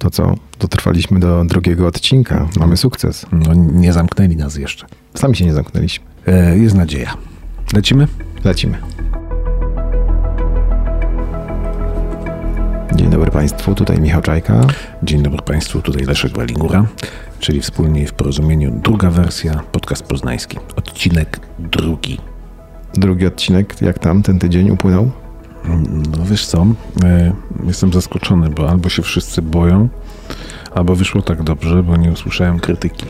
To co? Dotrwaliśmy do drugiego odcinka. Mamy sukces. No, nie zamknęli nas jeszcze. Sami się nie zamknęliśmy. E, jest nadzieja. Lecimy? Lecimy. Dzień dobry Państwu, tutaj Michał Czajka. Dzień dobry Państwu, tutaj Leszek Walingura, czyli wspólnie w porozumieniu druga wersja, podcast poznański. Odcinek drugi. Drugi odcinek, jak tam ten tydzień upłynął? No wiesz co, e, jestem zaskoczony, bo albo się wszyscy boją, albo wyszło tak dobrze, bo nie usłyszałem krytyki.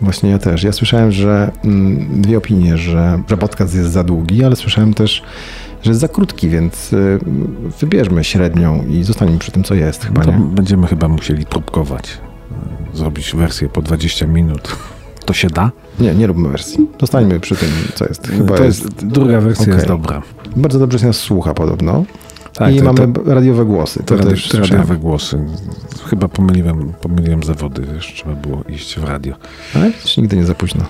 Właśnie ja też. Ja słyszałem, że mm, dwie opinie, że, że podcast jest za długi, ale słyszałem też, że jest za krótki, więc y, wybierzmy średnią i zostaniemy przy tym, co jest chyba, No to nie? będziemy chyba musieli próbkować, e, zrobić wersję po 20 minut. To się da? Nie, nie róbmy wersji. Zostańmy przy tym, co jest. Chyba to jest... jest, druga wersja Okej. jest dobra. Bardzo dobrze się nas słucha podobno. Tak, I to- mamy radiowe głosy. To, To też radio, słyszałem. radiowe głosy. Chyba pomyliłem, pomyliłem zawody, wiesz, trzeba było iść w radio. Ale widzisz, nigdy nie za późno.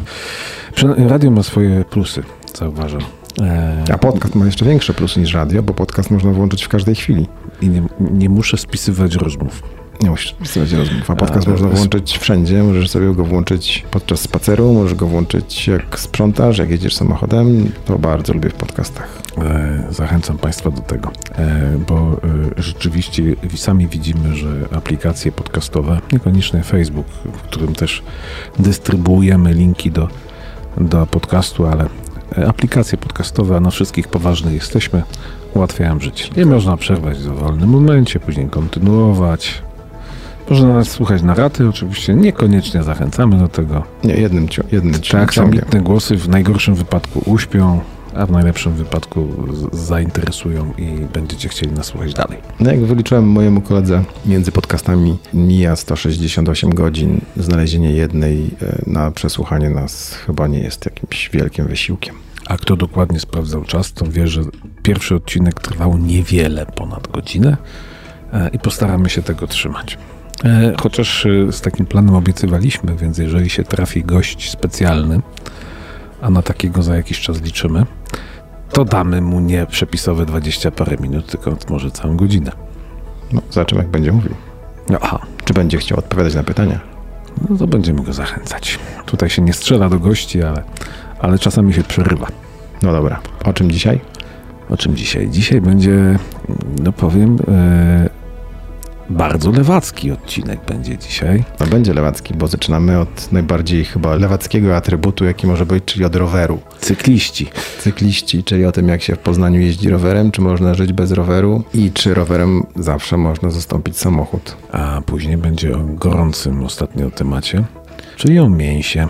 Radio ma swoje plusy, zauważam. E, A podcast ma jeszcze większe plusy niż radio, bo podcast można włączyć w każdej chwili. I nie, nie muszę spisywać rozmów. Nie musisz pisać rozmów. A podcast A, można to włączyć wszędzie. Możesz sobie go włączyć podczas spaceru, możesz go włączyć jak sprzątasz, jak jedziesz samochodem. To bardzo lubię w podcastach. E, zachęcam Państwa do tego, e, bo e, rzeczywiście sami widzimy, że aplikacje podcastowe, niekoniecznie Facebook, w którym też dystrybuujemy linki do, do podcastu, ale aplikacje podcastowe, a na wszystkich poważnych jesteśmy, ułatwiają życie. Nie można przerwać w dowolnym momencie, później kontynuować. Można nas słuchać na raty, oczywiście niekoniecznie zachęcamy do tego. Nie, jednym, cio- jednym Tak, ambitne głosy w najgorszym wypadku uśpią, a w najlepszym wypadku zainteresują i będziecie chcieli nas słuchać dalej. No jak wyliczyłem mojemu koledze, między podcastami mija 168 godzin. Znalezienie jednej e, na przesłuchanie nas chyba nie jest jakimś wielkim wysiłkiem. A kto dokładnie sprawdzał czas, to wie, że pierwszy odcinek trwał niewiele ponad godzinę e, i postaramy się tego trzymać. E, Chociaż e, z takim planem obiecywaliśmy, więc jeżeli się trafi gość specjalny, a na takiego za jakiś czas liczymy, to damy mu nie przepisowe 20 parę minut, tylko może całą godzinę. No, zobaczymy, jak będzie mówił. No, aha, Czy będzie chciał odpowiadać na pytania? No to będziemy go zachęcać. Tutaj się nie strzela do gości, ale, ale czasami się przerywa. No dobra. O czym dzisiaj? O czym dzisiaj? Dzisiaj będzie, no powiem, e, bardzo lewacki odcinek będzie dzisiaj. No będzie lewacki, bo zaczynamy od najbardziej chyba lewackiego atrybutu, jaki może być, czyli od roweru. Cykliści. Cykliści, czyli o tym, jak się w Poznaniu jeździ rowerem, czy można żyć bez roweru i czy rowerem zawsze można zastąpić samochód. A później będzie o gorącym ostatnio temacie, czyli o mięsie,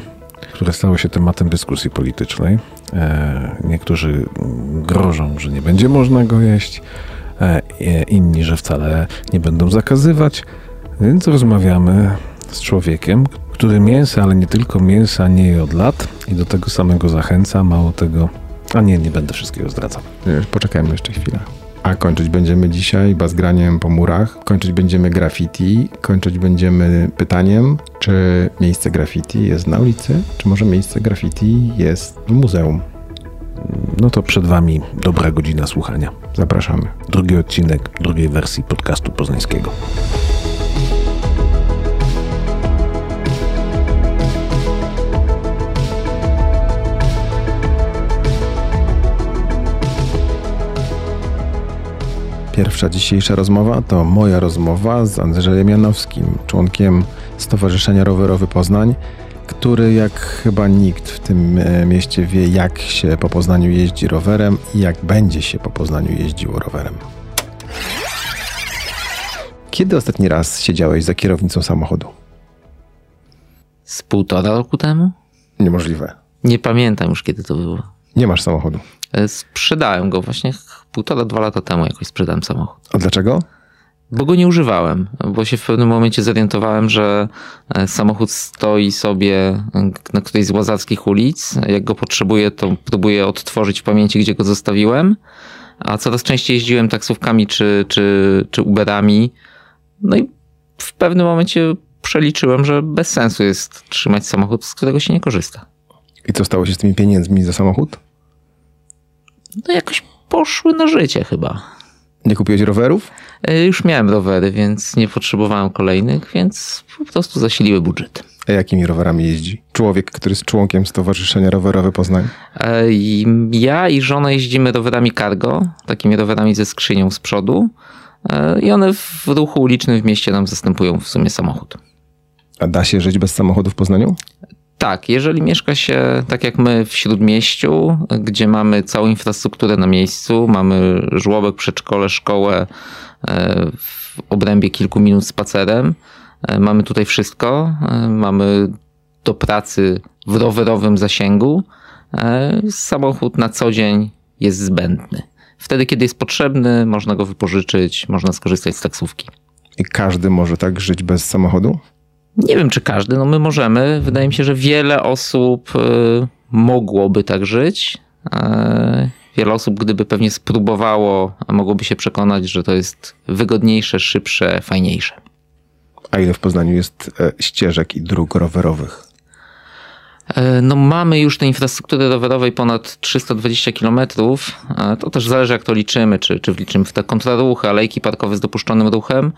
które stało się tematem dyskusji politycznej. E, niektórzy grożą, że nie będzie można go jeść, inni, że wcale nie będą zakazywać, więc rozmawiamy z człowiekiem, który mięsa, ale nie tylko mięsa, nie je od lat i do tego samego zachęca, mało tego, a nie, nie będę wszystkiego zdradzał. Nie, Poczekajmy jeszcze chwilę. A kończyć będziemy dzisiaj bazgraniem po murach, kończyć będziemy graffiti, kończyć będziemy pytaniem, czy miejsce graffiti jest na ulicy, czy może miejsce graffiti jest w muzeum. No to przed Wami dobra godzina słuchania. Zapraszamy. Drugi odcinek drugiej wersji podcastu poznańskiego. Pierwsza dzisiejsza rozmowa to moja rozmowa z Andrzejem Janowskim, członkiem Stowarzyszenia Rowerowy Poznań, który jak chyba nikt w tym e, mieście wie, jak się po Poznaniu jeździ rowerem i jak będzie się po Poznaniu jeździło rowerem. Kiedy ostatni raz siedziałeś za kierownicą samochodu? Z półtora roku temu? Niemożliwe. Nie pamiętam już kiedy to było. Nie masz samochodu. E, Sprzedałem go właśnie półtora, dwa lata temu jakoś sprzedałem samochód. A dlaczego? Bo go nie używałem, bo się w pewnym momencie zorientowałem, że e, samochód stoi sobie e, na którejś z łazackich ulic. Jak go potrzebuję, to próbuję odtworzyć w pamięci, gdzie go zostawiłem. A coraz częściej jeździłem taksówkami czy, czy, czy Uberami. No i w pewnym momencie przeliczyłem, że bez sensu jest trzymać samochód, z którego się nie korzysta. I co stało się z tymi pieniędzmi za samochód? no jakoś poszły na życie chyba. Nie kupiłeś rowerów? E, już miałem rowery, więc nie potrzebowałem kolejnych, więc po prostu zasiliły budżet. A jakimi rowerami jeździ? Człowiek, który jest członkiem Stowarzyszenia Rowerowe Poznań? E, ja i żona jeździmy rowerami cargo, takimi rowerami ze skrzynią z przodu e, i one w ruchu ulicznym w mieście nam zastępują w sumie samochód. A da się żyć bez samochodu w Poznaniu? Tak, jeżeli mieszka się tak jak my w śródmieściu, gdzie mamy całą infrastrukturę na miejscu, mamy żłobek, przedszkole, szkołę e, w obrębie kilku minut spacerem, e, mamy tutaj wszystko, e, mamy do pracy w rowerowym zasięgu, samochód na co dzień jest zbędny. Wtedy, kiedy jest potrzebny, można go wypożyczyć, można skorzystać z taksówki. I każdy może tak żyć bez samochodu? Nie wiem, czy każdy, no my możemy. Wydaje mi się, że wiele osób y, mogłoby tak żyć. E, wiele osób, gdyby pewnie spróbowało, mogłoby się przekonać, że to jest wygodniejsze, szybsze, fajniejsze. A ile w Poznaniu jest e, ścieżek i dróg rowerowych? E, no mamy już tej infrastruktury rowerowej ponad 320 km. To też zależy jak to liczymy, czy, czy wliczymy w te kontraruchy, alejki parkowe z dopuszczonym ruchem.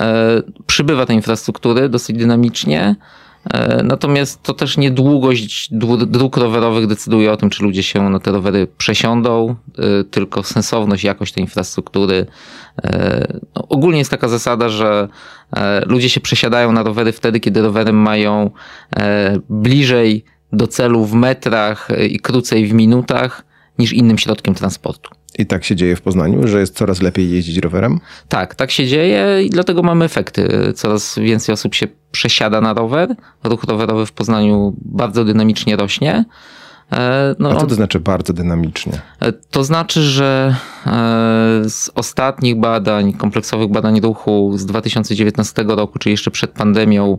E, przybywa tej infrastruktury dosyć dynamicznie. E, natomiast to też niedługość dróg rowerowych decyduje o tym, czy ludzie się na te rowery przesiądą, e, tylko sensowność, jakość tej infrastruktury. No, ogólnie jest taka zasada, że ludzie się przesiadają na rowery wtedy, kiedy rowery mają bliżej do celu w metrach i krócej w minutach niż innym środkiem transportu. I tak się dzieje w Poznaniu, że jest coraz lepiej jeździć rowerem? Tak, tak się dzieje i dlatego mamy efekty. Coraz więcej osób się przesiada na rower. Ruch rowerowy w Poznaniu bardzo dynamicznie rośnie. E, no, A co to znaczy bardzo dynamicznie? E, to znaczy, że e, z ostatnich badań, kompleksowych badań ruchu z 2019 roku, czyli jeszcze przed pandemią,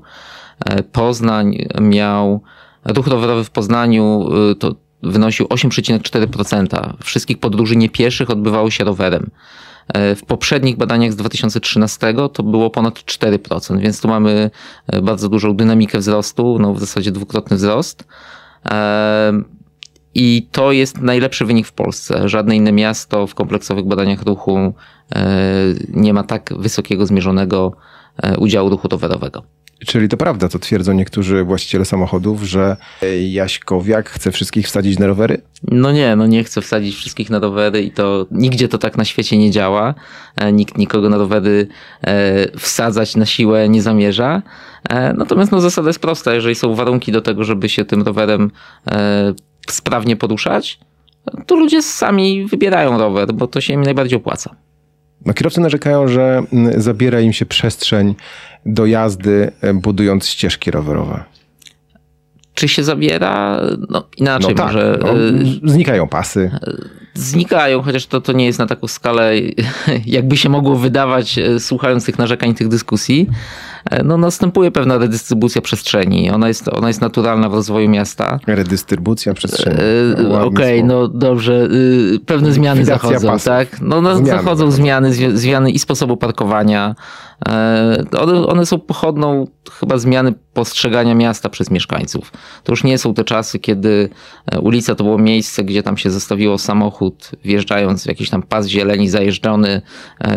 Poznań miał ruch rowerowy w Poznaniu to wynosił 8,4%. Wszystkich podróży niepieszych odbywało się rowerem. E, w poprzednich badaniach z 2013 to było ponad 4%, więc tu mamy e, bardzo dużą dynamikę wzrostu, no w zasadzie dwukrotny wzrost. E, I to jest najlepszy wynik w Polsce. Żadne inne miasto w kompleksowych badaniach ruchu nie ma tak wysokiego zmierzonego udziału ruchu rowerowego. Czyli to prawda, co twierdzą niektórzy właściciele samochodów, że Jaśkowiak chce wszystkich wsadzić na rowery? No nie, no nie chce wsadzić wszystkich na rowery i to nigdzie to tak na świecie nie działa. E, nikt nikogo na rowery e, wsadzać na siłę nie zamierza. E, natomiast no, zasada jest prosta. Jeżeli są warunki do tego, żeby się tym rowerem sprawnie poruszać, to ludzie sami wybierają rower, bo to się im najbardziej opłaca. No, kierowcy narzekają, że mm, zabiera im się przestrzeń do jazdy, e, budując ścieżki rowerowe. Czy się zabiera? No inaczej no tak, może. No, e, znikają pasy. Znikają, chociaż to, to nie jest na taką skalę, jakby się mogło wydawać, e, słuchając tych narzekań, tych dyskusji. E, no, następuje pewna redystrybucja przestrzeni. Ona jest, ona jest naturalna w rozwoju miasta. Redystrybucja przestrzeni. E, okej, okay, no dobrze. Y, pewne zmiany zachodzą, pasów. tak? No, no zmiany zachodzą zmiany, zmiany i sposobu parkowania. One, one są pochodną chyba zmiany postrzegania miasta przez mieszkańców. To już nie są te czasy, kiedy ulica to było miejsce, gdzie tam się zostawiło samochód, wjeżdżając w jakiś tam pas zieleni zajeżdżony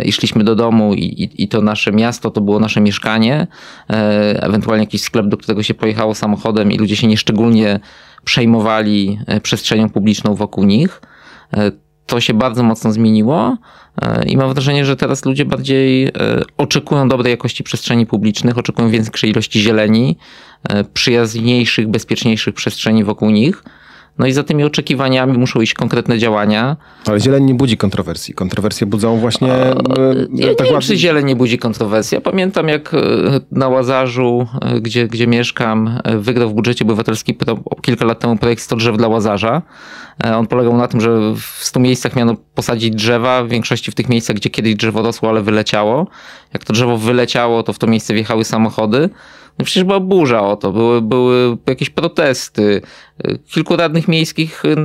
i szliśmy do domu i, i, i to nasze miasto to było nasze mieszkanie E, ewentualnie jakiś sklep, do którego się pojechało samochodem i ludzie się nieszczególnie przejmowali e, przestrzenią publiczną wokół nich. E, to się bardzo mocno zmieniło i mam wrażenie, że teraz ludzie bardziej oczekują dobrej jakości przestrzeni publicznych, oczekują większej ilości zieleni, przyjazniejszych, bezpieczniejszych przestrzeni wokół nich. No i za tymi oczekiwaniami muszą iść konkretne działania. Ale zieleń nie budzi kontrowersji. Kontrowersje budzą właśnie... A, e, ja tak nie wiem, czy zieleń nie budzi kontrowersji. Ja pamiętam jak e, na Łazarzu, e, gdzie, gdzie mieszkam, wygrał w budżecie obywatelskim kilka lat temu projekt 100 drzew dla Łazarza. On polegał na tym, że w 100 miejscach miano posadzić drzewa, w większości w tych miejscach, gdzie kiedyś drzewo rosło, ale wyleciało. Jak to drzewo wyleciało, to w to miejsce wjechały samochody. No przecież była burza o to, były, były jakieś protesty. Kilku radnych miejskich y,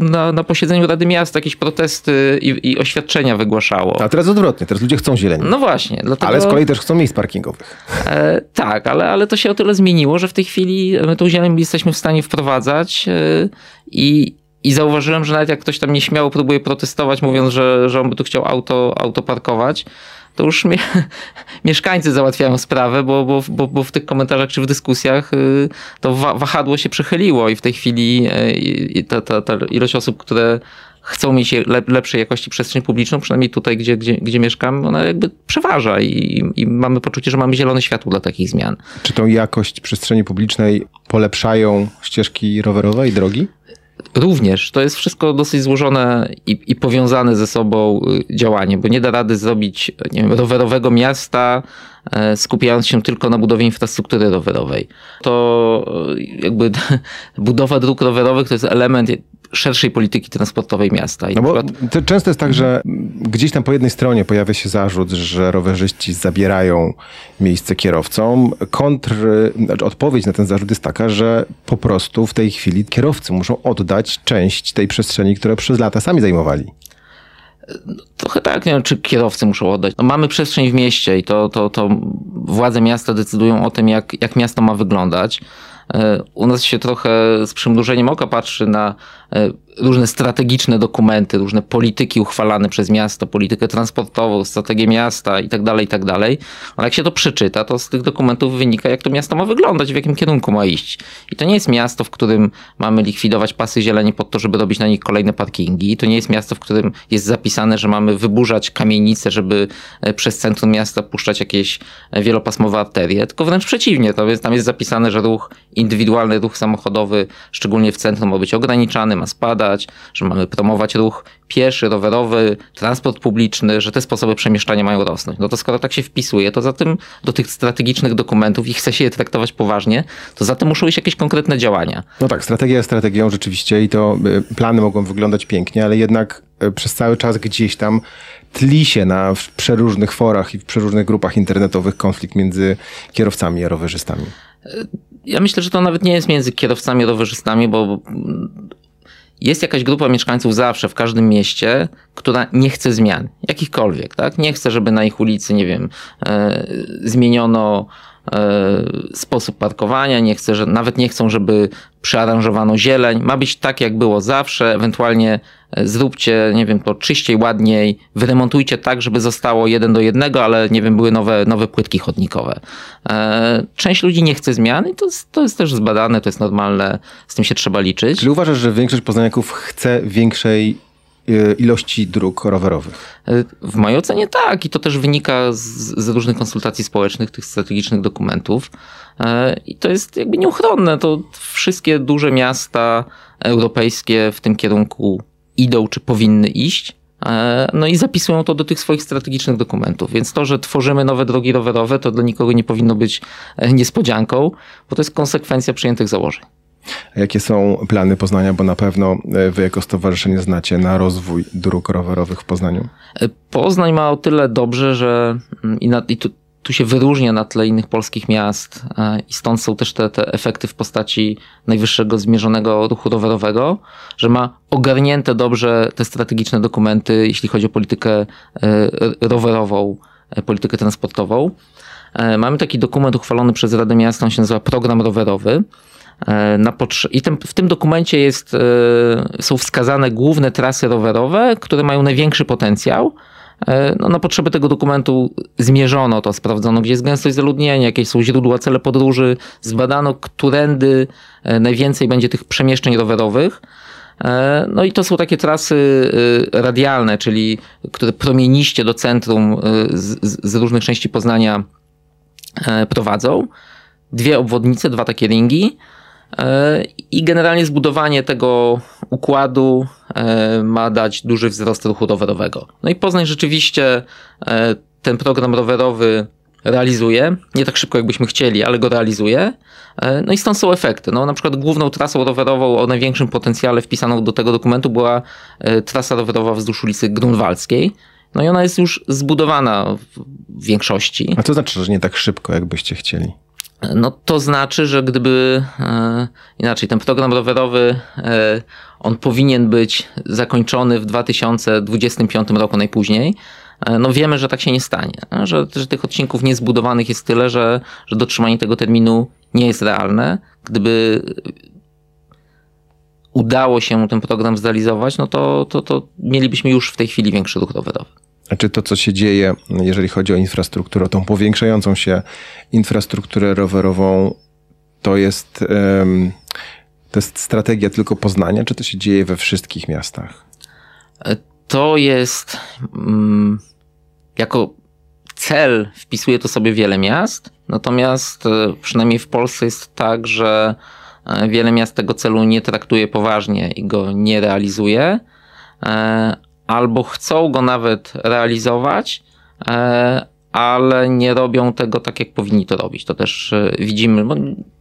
na, na posiedzeniu Rady Miasta jakieś protesty i, i oświadczenia wygłaszało. A teraz odwrotnie, teraz ludzie chcą zieleni. No właśnie. Dlatego... Ale z kolei też chcą miejsc parkingowych. E, tak, ale, ale to się o tyle zmieniło, że w tej chwili my tą zieleń jesteśmy w stanie wprowadzać e, i I zauważyłem, że nawet jak ktoś tam nieśmiało próbuje protestować, mówiąc, że, że on by tu chciał auto, auto parkować, to już mie mieszkańcy załatwiają sprawę, bo, bo, bo, bo, w tych komentarzach czy w dyskusjach y, to wa wahadło się przechyliło i w tej chwili y, ta, ta, ta ilość osób, które chcą mieć lepszej jakości przestrzeń publiczną, przynajmniej tutaj, gdzie, gdzie, gdzie mieszkam, ona jakby przeważa i, i mamy poczucie, że mamy zielone światło dla takich zmian. Czy tą jakość przestrzeni publicznej polepszają ścieżki rowerowe i drogi? Również to jest wszystko dosyć złożone i, i, powiązane ze sobą y, działanie, bo nie da rady zrobić nie wiem, rowerowego miasta, e, skupiając się tylko na budowie infrastruktury rowerowej. To y, jakby budowa dróg rowerowych to jest element szerszej polityki transportowej miasta. I no bo przykład... często jest tak, że gdzieś tam po jednej stronie pojawia się zarzut, że rowerzyści zabierają miejsce kierowcom. Kontr, znaczy odpowiedź na ten zarzut jest taka, że po prostu w tej chwili kierowcy muszą oddać część tej przestrzeni, które przez lata sami zajmowali. Trochę tak, nie wiem, czy kierowcy muszą oddać. No, mamy przestrzeń w mieście i to, to, to władze miasta decydują o tym, jak, jak miasto ma wyglądać. E, u nas się trochę z przymrużeniem oka patrzy na różne strategiczne dokumenty, różne polityki uchwalane przez miasto, politykę transportową, strategię miasta i tak dalej, i tak dalej. Ale jak się to przeczyta, to z tych dokumentów wynika, jak to miasto ma wyglądać, w jakim kierunku ma iść. I to nie jest miasto, w którym mamy likwidować pasy zieleni pod to, żeby robić na nich kolejne parkingi. To nie jest miasto, w którym jest zapisane, że mamy wyburzać kamienice, żeby e, przez centrum miasta puszczać jakieś e, wielopasmowe arterie, tylko wręcz przeciwnie. To jest, tam jest zapisane, że ruch indywidualny, ruch samochodowy, szczególnie w centrum ma być ograniczany, ma spadać, że mamy promować ruch pieszy, rowerowy, transport publiczny, że te sposoby przemieszczania mają rosnąć. No to skoro tak się wpisuje, to za tym do tych strategicznych dokumentów i chce się je traktować poważnie, to za tym muszą iść jakieś konkretne działania. No tak, strategia jest strategią rzeczywiście i to y, plany mogą wyglądać pięknie, ale jednak y, przez cały czas gdzieś tam tli się na przeróżnych forach i w przeróżnych grupach internetowych konflikt między kierowcami a rowerzystami. Ja myślę, że to nawet nie jest między kierowcami a rowerzystami, bo jest jakaś grupa mieszkańców zawsze w każdym mieście, która nie chce zmian, jakichkolwiek, tak? Nie chce, żeby na ich ulicy, nie wiem, e, zmieniono sposób parkowania, nie chce, że, nawet nie chcą, żeby przearanżowano zieleń. Ma być tak, jak było zawsze, ewentualnie e, zróbcie, nie wiem, to czyściej, ładniej, wyremontujcie tak, żeby zostało jeden do jednego, ale nie wiem, były nowe, nowe płytki chodnikowe. E, część ludzi nie chce zmian i to, to jest też zbadane, to jest normalne, z tym się trzeba liczyć. Czyli uważasz, że większość poznaniaków chce większej e, ilości dróg rowerowych? W mojej ocenie tak i to też wynika z, z różnych konsultacji społecznych, tych strategicznych dokumentów. E, I to jest jakby nieuchronne. To wszystkie duże miasta europejskie w tym kierunku idą, czy powinny iść. E, no i zapisują to do tych swoich strategicznych dokumentów. Więc to, że tworzymy nowe drogi rowerowe, to dla nikogo nie powinno być e, niespodzianką, bo to jest konsekwencja przyjętych założeń. Jakie są plany Poznania, bo na pewno wy jako stowarzyszenie znacie na rozwój dróg rowerowych w Poznaniu? Poznań ma o tyle dobrze, że mm, i, na, i tu, tu się wyróżnia na tle innych polskich miast e, i stąd są też te, te efekty w postaci najwyższego zmierzonego ruchu rowerowego, że ma ogarnięte dobrze te strategiczne dokumenty, jeśli chodzi o politykę e, rowerową, e, politykę transportową. Mamy taki dokument uchwalony przez Radę Miasta, on się nazywa Program Rowerowy. Na I w tym dokumencie jest, są wskazane główne trasy rowerowe, które mają największy potencjał E, no, na potrzeby tego dokumentu zmierzono to, sprawdzono, gdzie jest gęstość zaludnienia, jakie są źródła, cele podróży, zbadano, którędy e, najwięcej będzie tych przemieszczeń rowerowych. E, no i to są takie trasy radialne, czyli które promieniście do centrum z, z różnych części Poznania prowadzą. Dwie obwodnice, dwa takie ringi. I generalnie zbudowanie tego układu e, ma dać duży wzrost ruchu rowerowego. No i Poznań rzeczywiście e, ten program rowerowy realizuje. Nie tak szybko, jakbyśmy chcieli, ale go realizuje. E, no i stąd są efekty. No, na przykład główną trasą rowerową o największym potencjale wpisaną do tego dokumentu była trasa rowerowa wzdłuż ulicy Grunwaldzkiej. No i ona jest już zbudowana w większości. A co znaczy, że nie tak szybko, jakbyście chcieli? No to znaczy, że gdyby e, inaczej, ten program rowerowy e, on powinien być zakończony w 2025 roku najpóźniej. E, no wiemy, że tak się nie stanie, że, że tych odcinków niezbudowanych jest tyle, że, że dotrzymanie tego terminu nie jest realne. Gdyby udało się ten program zrealizować, no to, to, to mielibyśmy już w tej chwili większy ruch rowerowy. Czy to, co się dzieje, jeżeli chodzi o infrastrukturę, tą powiększającą się infrastrukturę rowerową, to jest, to jest strategia tylko Poznania, czy to się dzieje we wszystkich miastach? To jest um, jako cel wpisuje to sobie wiele miast, natomiast e, przynajmniej w Polsce jest tak, że e, wiele miast tego celu nie traktuje poważnie i go nie realizuje, e, albo chcą go nawet realizować, ale nie robią tego tak, jak powinni to robić. To też widzimy,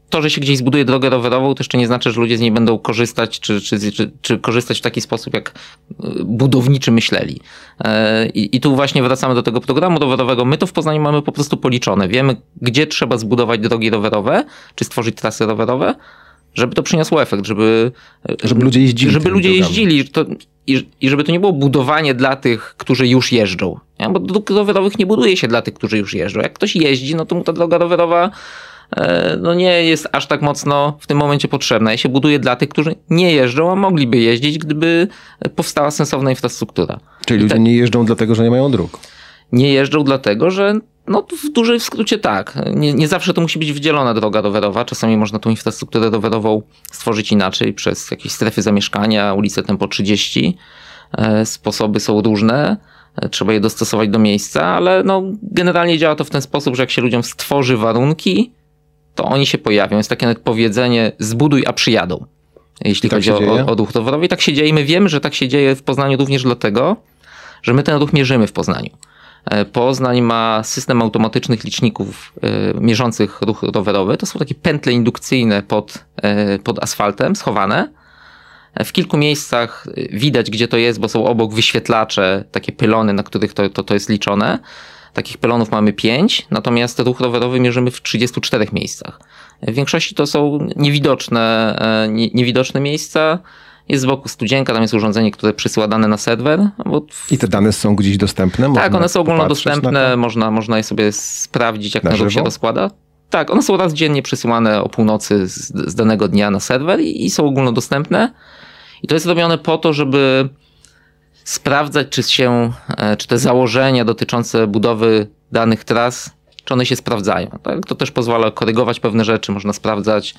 to, że się gdzieś zbuduje drogę rowerową, to jeszcze nie znaczy, że ludzie z niej będą korzystać, czy, czy, czy, czy korzystać w taki sposób, jak e, budowniczy myśleli. E, I, I tu właśnie wracamy do tego programu rowerowego. My to w Poznaniu mamy po prostu policzone. Wiemy, gdzie trzeba zbudować drogi rowerowe, czy stworzyć trasy rowerowe, żeby to przyniosło efekt, żeby, żeby ludzie jeździli. Żeby ludzie jeździli. To, i, I żeby to nie było budowanie dla tych, którzy już jeżdżą. Nie? Bo dróg rowerowych nie buduje się dla tych, którzy już jeżdżą. Jak ktoś jeździ, no to mu ta droga rowerowa E, no nie jest aż tak mocno w tym momencie potrzebna. Ja się buduje dla tych, którzy nie jeżdżą, a mogliby jeździć, gdyby powstała sensowna infrastruktura. Czyli I ludzie tak, nie jeżdżą dlatego, że nie mają dróg. Nie jeżdżą dlatego, że no w dużej skrócie tak. Nie, nie zawsze to musi być wydzielona droga rowerowa. Czasami można tą infrastrukturę rowerową stworzyć inaczej przez jakieś strefy zamieszkania, ulice Tempo 30. E, sposoby są różne e, trzeba je dostosować do miejsca, ale no, generalnie działa to w ten sposób, że jak się ludziom stworzy warunki, to oni się pojawią. Jest takie nawet powiedzenie zbuduj, a przyjadą. Jeśli tak chodzi o, o ruch towarowy. I tak się dzieje. My wiemy, że tak się dzieje w Poznaniu również dlatego, że my ten ruch mierzymy w Poznaniu. E, Poznań ma system automatycznych liczników y, mierzących ruch rowerowy. To są takie pętle indukcyjne pod, y, pod asfaltem, schowane. W kilku miejscach widać, gdzie to jest, bo są obok wyświetlacze, takie pylony, na których to, to, to jest liczone. Takich pylonów mamy 5, natomiast ruch rowerowy mierzymy w 34 miejscach. W większości to są niewidoczne, e, nie, niewidoczne miejsca. Jest z boku studzienka, tam jest urządzenie, które przysyła dane na serwer. I te dane są gdzieś dostępne? Można tak, one są ogólnodostępne, można, można je sobie sprawdzić, jak na, na się rozkłada. Tak, one są raz dziennie przysyłane o północy z, z danego dnia na serwer i, i są ogólnodostępne. I to jest robione po to, żeby sprawdzać, czy się, e, czy te założenia dotyczące budowy danych tras, czy one się sprawdzają. Tak? To też pozwala korygować pewne rzeczy, można sprawdzać,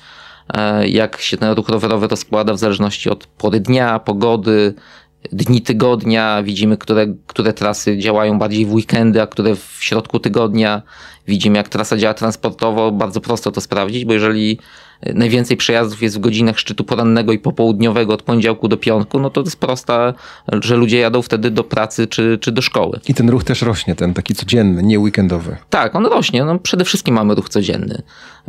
jak się ten ruch rowerowy rozkłada w zależności od pory dnia, pogody, dni tygodnia. Widzimy, które, które trasy działają bardziej w weekendy, a które w środku tygodnia. Widzimy, jak trasa działa transportowo. Bardzo prosto to sprawdzić, bo jeżeli najwięcej przejazdów jest w godzinach szczytu porannego i popołudniowego od poniedziałku do piątku, no to jest prosta, że ludzie jadą wtedy do pracy czy, czy do szkoły. I ten ruch też rośnie, ten taki codzienny, nie weekendowy. Tak, on rośnie. No przede wszystkim mamy ruch codzienny.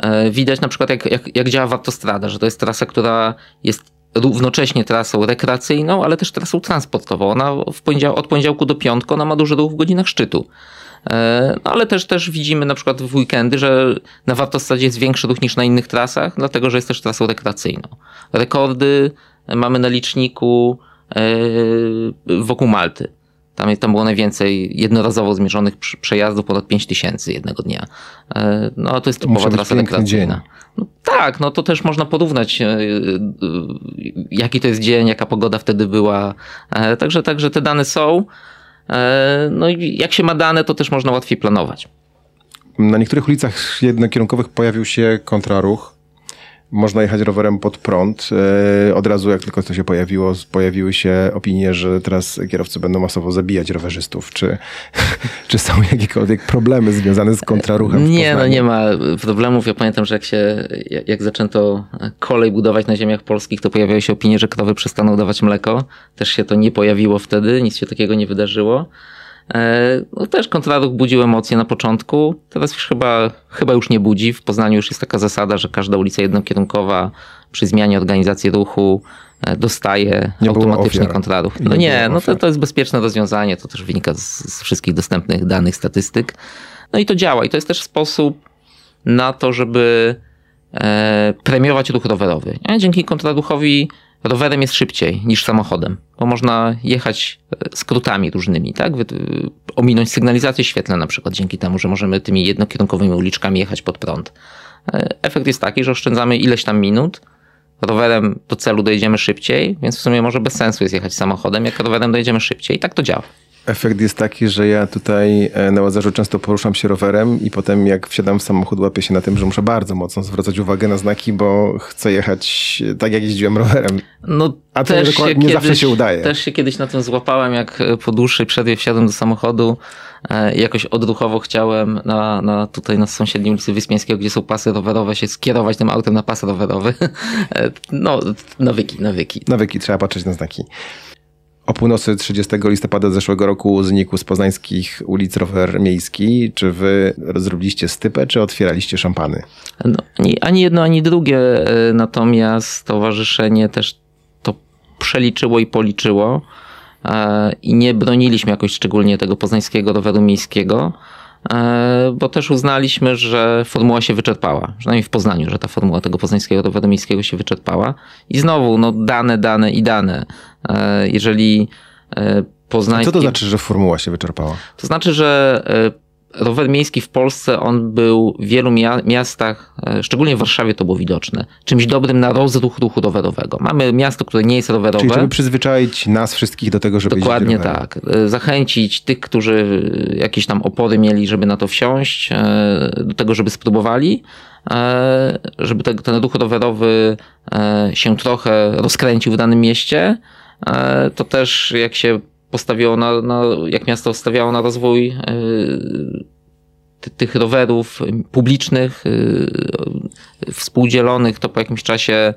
E, widać na przykład, jak, jak, jak działa Wartostrada, że to jest trasa, która jest równocześnie trasą rekreacyjną, ale też trasą transportową. Ona w poniedział od poniedziałku do piątku ona ma duży ruch w godzinach szczytu. E, no ale też, też widzimy na przykład w weekendy, że na Wartostradzie jest większy ruch niż na innych trasach, dlatego że jest też trasą rekreacyjną. Rekordy mamy na liczniku e, wokół Malty. Tam, tam było najwięcej jednorazowo zmierzonych przejazdów, ponad 5 tysięcy jednego dnia. E, no to jest typowa trasa rekreacyjna. No, tak, no to też można porównać, jaki to jest dzień, jaka pogoda wtedy była. Także, także te dane są. E, no i jak się ma dane, to też można łatwiej planować. Na niektórych ulicach jednokierunkowych pojawił się kontraruch można jechać rowerem pod prąd. E, od razu, jak tylko to się pojawiło, pojawiły się opinie, że teraz kierowcy będą masowo zabijać rowerzystów. Czy, czy są jakiekolwiek problemy związane z kontraruchem? Nie, no nie ma problemów. Ja pamiętam, że jak się, jak zaczęto kolej budować na ziemiach polskich, to pojawiały się opinie, że krowy przestaną dawać mleko. Też się to nie pojawiło wtedy, nic się takiego nie wydarzyło. E, no, też kontraruch budził emocje na początku, teraz już chyba, chyba już nie budzi. W Poznaniu już jest taka zasada, że każda ulica jednokierunkowa przy zmianie organizacji ruchu e, dostaje nie automatycznie kontraruch. No nie, nie no to, to jest bezpieczne rozwiązanie, to też wynika z, z wszystkich dostępnych danych, statystyk. No i to działa i to jest też sposób na to, żeby e, premiować ruch rowerowy. Dzięki kontraruchowi rowerem jest szybciej niż samochodem, bo można jechać e, skrótami różnymi, tak? Ominąć sygnalizację świetlną na przykład dzięki temu, że możemy tymi jednokierunkowymi uliczkami jechać pod prąd. E, efekt jest taki, że oszczędzamy ileś tam minut, rowerem do celu dojedziemy szybciej, więc w sumie może bez sensu jest jechać samochodem, jak rowerem dojedziemy szybciej. I tak to działa. Efekt jest taki, że ja tutaj e, na Łazarzu często poruszam się rowerem i potem jak wsiadam w samochód łapię się na tym, że muszę bardzo mocno zwracać uwagę na znaki, bo chcę jechać tak jak jeździłem rowerem. No, A to nie, też się nie kiedyś, zawsze się udaje. Też się kiedyś na tym złapałem, jak e, po dłuższej przerwie wsiadłem do samochodu e, i jakoś odruchowo chciałem na, na tutaj na sąsiedniej ulicy Wyspiańskiego, gdzie są pasy rowerowe, się skierować tym autem na pas rowerowy. E, No, nawyki, nawyki. Nawyki, trzeba patrzeć na znaki. O północy 30 listopada zeszłego roku znikł z poznańskich ulic rower miejski. Czy wy zrobiliście stypę, czy otwieraliście szampany? No, ani, jedno, ani drugie, natomiast stowarzyszenie też to przeliczyło i policzyło e, i nie broniliśmy jakoś szczególnie tego poznańskiego roweru miejskiego, bo też uznaliśmy, że formuła się wyczerpała, przynajmniej w Poznaniu, że ta formuła tego poznańskiego roweru miejskiego się wyczerpała. I znowu, no dane, dane i dane. E, Jeżeli e, poznański... Co to znaczy, że formuła się wyczerpała? To znaczy, że e, rower miejski w Polsce, on był w wielu mia- miastach, e, szczególnie w Warszawie to było widoczne, czymś dobrym na rozruch ruchu rowerowego. Mamy miasto, które nie jest rowerowe. Czyli żeby przyzwyczaić nas wszystkich do tego, żeby Dokładnie tak. E, Zachęcić tych, którzy jakieś tam opory mieli, żeby na to wsiąść, e, do tego, żeby spróbowali, żeby te- ten ruch rowerowy się trochę rozkręcił w danym mieście. To też jak się postawiło na, na jak miasto stawiało na rozwój e, ty- tych rowerów publicznych, e, współdzielonych, to po jakimś czasie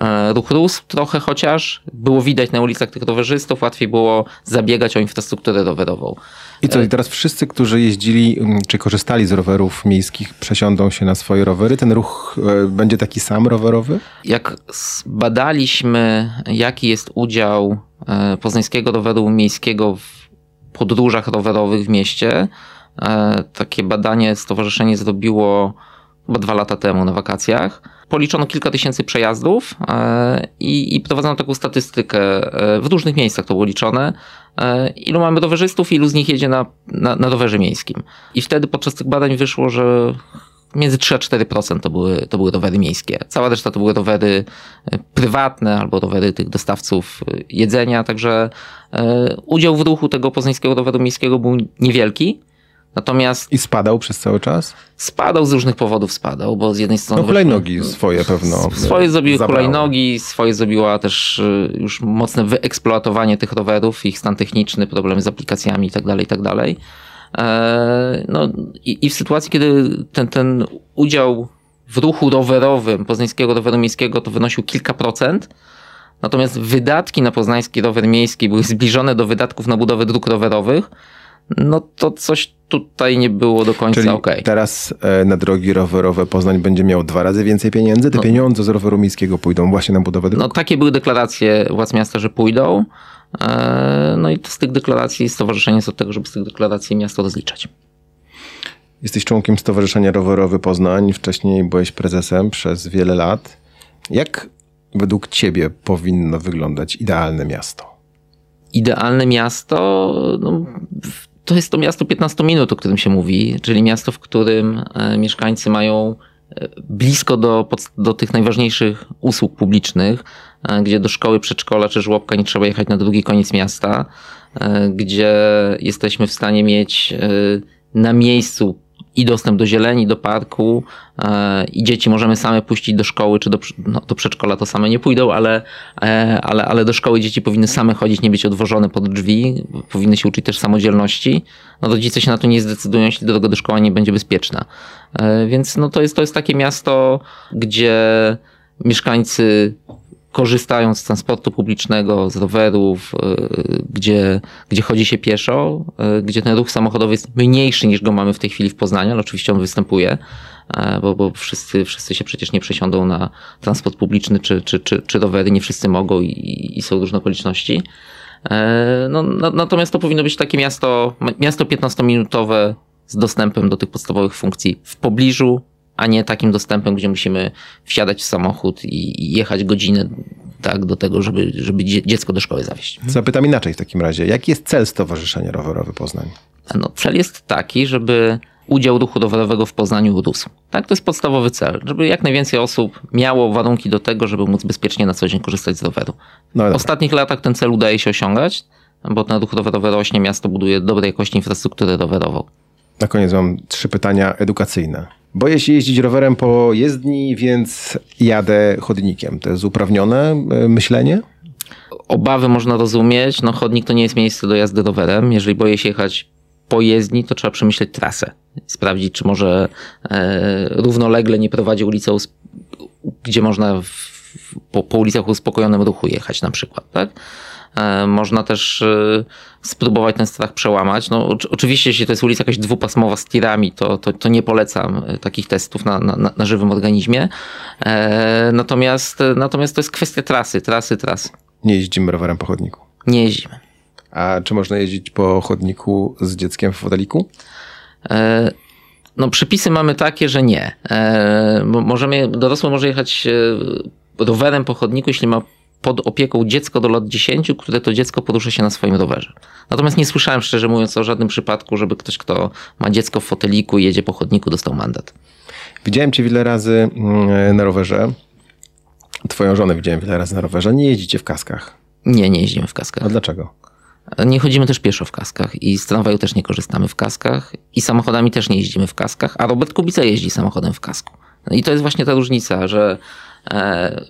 e, ruch rósł trochę chociaż. Było widać na ulicach tych rowerzystów, łatwiej było zabiegać o infrastrukturę rowerową. I co, i teraz wszyscy, którzy jeździli, mm, czy korzystali z rowerów miejskich, przesiądą się na swoje rowery? Ten ruch e, będzie taki sam rowerowy? Jak badaliśmy, jaki jest udział e, poznańskiego roweru miejskiego w podróżach rowerowych w mieście, e, takie badanie stowarzyszenie zrobiło chyba dwa lata temu na wakacjach. Policzono kilka tysięcy przejazdów i, i prowadzono taką statystykę. W różnych miejscach to było liczone. E, Ilu mamy rowerzystów, ilu z nich jedzie na, na, na rowerze miejskim. I wtedy podczas tych badań wyszło, że między 3 a 4% to były, to były rowery miejskie. Cała reszta to były rowery e, prywatne albo rowery tych dostawców e, jedzenia, także udział w ruchu tego poznańskiego roweru miejskiego był niewielki. Natomiast I spadał przez cały czas? spadał z różnych powodów, spadał, bo z jednej strony... No hulajnogi swoje pewno. Swoje zrobiły hulajnogi, swoje zrobiła też y, już mocne wyeksploatowanie tych rowerów, ich stan techniczny, problemy z aplikacjami itd., itd. E, No i, i w sytuacji, kiedy ten, ten udział w ruchu rowerowym poznańskiego roweru miejskiego to wynosił kilka procent, natomiast wydatki na poznański rower miejski były zbliżone do wydatków na budowę dróg rowerowych, no to coś tutaj nie było do końca Czyli okej. teraz e, na drogi rowerowe Poznań będzie miał dwa razy więcej pieniędzy. Te No. pieniądze z roweru miejskiego pójdą właśnie na budowę dróg. No takie były deklaracje władz miasta, że pójdą. E, No i z tych deklaracji stowarzyszenie jest od tego, żeby z tych deklaracji miasto rozliczać. Jesteś członkiem Stowarzyszenia Rowerowy Poznań, wcześniej byłeś prezesem przez wiele lat. Jak według ciebie powinno wyglądać idealne miasto? Idealne miasto, no, w- to jest to miasto 15 minut, o którym się mówi, czyli miasto, w którym e, mieszkańcy mają e, blisko do, do tych najważniejszych usług publicznych, e, gdzie do szkoły, przedszkola czy żłobka nie trzeba jechać na drugi koniec miasta, gdzie jesteśmy w stanie mieć na miejscu i dostęp do zieleni, do parku e, i dzieci możemy same puścić do szkoły czy do, no, do przedszkola to same nie pójdą, ale, e, ale, ale do szkoły dzieci powinny same chodzić, nie być odwożone pod drzwi, powinny się uczyć też samodzielności. No rodzice się na to nie zdecydują, jeśli droga do szkoły nie będzie bezpieczna. E, Więc no to jest, to jest takie miasto, gdzie mieszkańcy korzystają z transportu publicznego, z rowerów, y, gdzie, gdzie chodzi się pieszo, y, gdzie ten ruch samochodowy jest mniejszy niż go mamy w tej chwili w Poznaniu, ale oczywiście on występuje, e, bo, bo wszyscy, wszyscy się przecież nie przesiądą na transport publiczny czy, czy, czy, czy rowery, nie wszyscy mogą i, i są różne okoliczności. E, No, na, natomiast to powinno być takie miasto, miasto 15-minutowe z dostępem do tych podstawowych funkcji w pobliżu, a nie takim dostępem, gdzie musimy wsiadać w samochód i jechać godzinę tak, do tego, żeby, żeby dzie- dziecko do szkoły zawieźć. Zapytam inaczej w takim razie. Jaki jest cel Stowarzyszenia Rowerowy Poznań? No, cel jest taki, żeby udział ruchu rowerowego w Poznaniu rósł. Tak, to jest podstawowy cel, żeby jak najwięcej osób miało warunki do tego, żeby móc bezpiecznie na co dzień korzystać z roweru. No w ostatnich latach ten cel udaje się osiągać, bo ten ruch rowerowy rośnie, miasto buduje dobrej jakości infrastrukturę rowerową. Na koniec mam trzy pytania edukacyjne. Boję się jeździć rowerem po jezdni, więc jadę chodnikiem. To jest uprawnione e, myślenie? Obawy można rozumieć. No, chodnik to nie jest miejsce do jazdy rowerem. Jeżeli boję się jechać po jezdni, to trzeba przemyśleć trasę. Sprawdzić, czy może e, równolegle nie prowadzi ulicą, gdzie można w, po, po ulicach uspokojonym ruchu jechać na przykład. Tak? E, można też e, spróbować ten strach przełamać. No, oczywiście, jeśli to jest ulica jakaś dwupasmowa z tirami, to, to, to nie polecam e, takich testów na, na, na żywym organizmie. Natomiast, natomiast to jest kwestia trasy, trasy, trasy. Nie jeździmy rowerem po chodniku. Nie jeździmy. A czy można jeździć po chodniku z dzieckiem w foteliku? No, przepisy mamy takie, że nie. Możemy, dorosły może jechać rowerem po chodniku, jeśli ma pod opieką dziecko do lat 10, które to dziecko porusza się na swoim rowerze. Natomiast nie słyszałem, szczerze mówiąc, o żadnym przypadku, żeby ktoś, kto ma dziecko w foteliku i jedzie po chodniku, dostał mandat. Widziałem cię wiele razy mm, na rowerze. Twoją żonę widziałem wiele razy na rowerze. Nie jeździcie w kaskach? Nie, nie jeździmy w kaskach. A dlaczego? Nie chodzimy też pieszo w kaskach i z tramwaju też nie korzystamy w kaskach i samochodami też nie jeździmy w kaskach, a Robert Kubica jeździ samochodem w kasku. I to jest właśnie ta różnica, że e,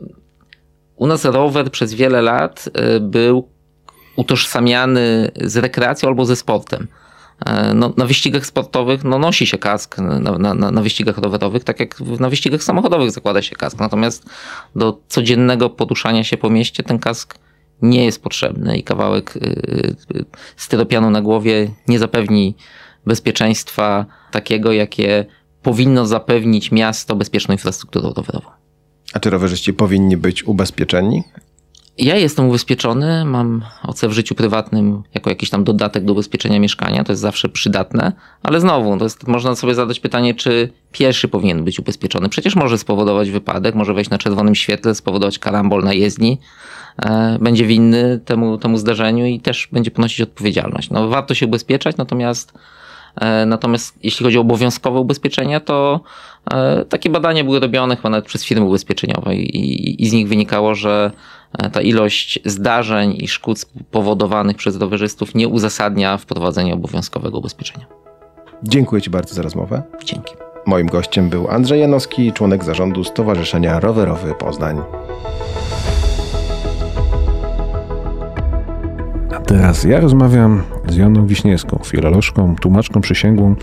u nas rower przez wiele lat y, był utożsamiany z rekreacją albo ze sportem. E, no, na wyścigach sportowych no, nosi się kask, na, na, na wyścigach rowerowych, tak jak na wyścigach samochodowych zakłada się kask. Natomiast do codziennego poruszania się po mieście ten kask nie jest potrzebny i kawałek y, y, styropianu na głowie nie zapewni bezpieczeństwa takiego, jakie powinno zapewnić miasto bezpieczną infrastrukturą rowerową. A czy rowerzyści powinni być ubezpieczeni? Ja jestem ubezpieczony, mam OC w życiu prywatnym jako jakiś tam dodatek do ubezpieczenia mieszkania, to jest zawsze przydatne, ale znowu, to jest, można sobie zadać pytanie, czy pieszy powinien być ubezpieczony. Przecież może spowodować wypadek, może wejść na czerwonym świetle, spowodować karambol na jezdni, e, będzie winny temu, temu zdarzeniu i też będzie ponosić odpowiedzialność. No, warto się ubezpieczać, natomiast natomiast jeśli chodzi o obowiązkowe ubezpieczenia, to e, takie badania były robione chyba nawet przez firmy ubezpieczeniowe i, i z nich wynikało, że e, ta ilość zdarzeń i szkód powodowanych przez rowerzystów nie uzasadnia wprowadzenia obowiązkowego ubezpieczenia. Dziękuję Ci bardzo za rozmowę. Dzięki. Moim gościem był Andrzej Janowski, członek zarządu Stowarzyszenia Rowerowy Poznań. Teraz ja rozmawiam z Joanną Wiśniewską, filolożką, tłumaczką przysięgłą,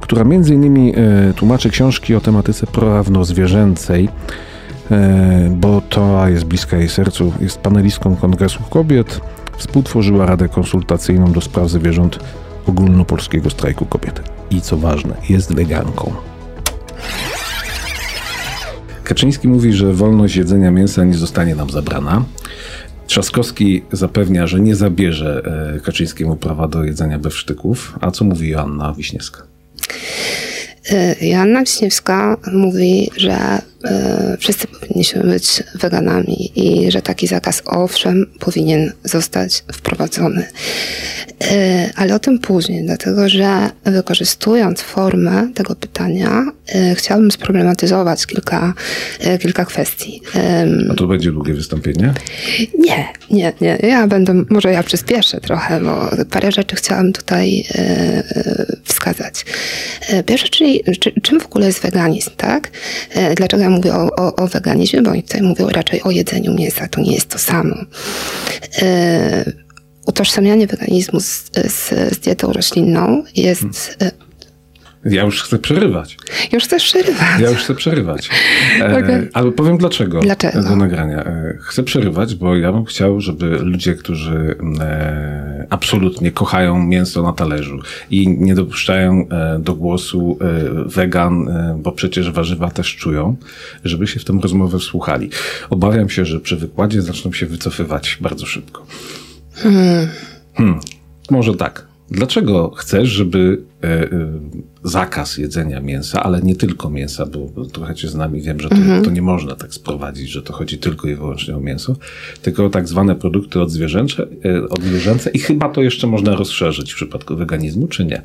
która między innymi e, tłumaczy książki o tematyce prawno-zwierzęcej, e, bo to jest bliska jej sercu. Jest panelistką Kongresu Kobiet, współtworzyła Radę Konsultacyjną do spraw zwierząt ogólnopolskiego strajku kobiet. I co ważne, jest weganką. Kaczyński mówi, że wolność jedzenia mięsa nie zostanie nam zabrana. Trzaskowski zapewnia, że nie zabierze e, Kaczyńskiemu prawa do jedzenia bewsztyków. A co mówi Joanna Wiśniewska? E, Joanna Wiśniewska mówi, że wszyscy powinniśmy być weganami i że taki zakaz owszem powinien zostać wprowadzony. E, ale o tym później, dlatego że wykorzystując formę tego pytania, chciałabym sproblematyzować kilka, kilka kwestii. A to będzie długie wystąpienie? Nie, nie, nie. Ja będę, może ja przyspieszę trochę, bo parę rzeczy chciałam tutaj wskazać. Pierwsze, czyli czym w ogóle jest weganizm, tak? Dlaczego ja mówię o, o, o weganizmie, bo oni tutaj mówią raczej o jedzeniu mięsa, to nie jest to samo. E, utożsamianie weganizmu z, z, z dietą roślinną jest hmm. Ja już chcę przerywać. Już chcesz przerywać. Ja już chcę przerywać. E, okay. Ale powiem dlaczego. Dlaczego? Do nagrania. E, chcę przerywać, bo ja bym chciał, żeby ludzie, którzy e, absolutnie kochają mięso na talerzu i nie dopuszczają e, do głosu e, wegan, e, bo przecież warzywa też czują, żeby się w tę rozmowę wsłuchali. Obawiam się, że przy wykładzie zaczną się wycofywać bardzo szybko. Hmm. Hmm. Może tak. Dlaczego chcesz, żeby zakaz jedzenia mięsa, ale nie tylko mięsa, bo trochę cię znam i wiem, że to, mhm. to, nie można tak sprowadzić, że to chodzi tylko i wyłącznie o mięso, tylko o tak zwane produkty odzwierzęce, odzwierzęce i chyba to jeszcze można rozszerzyć w przypadku weganizmu, czy nie?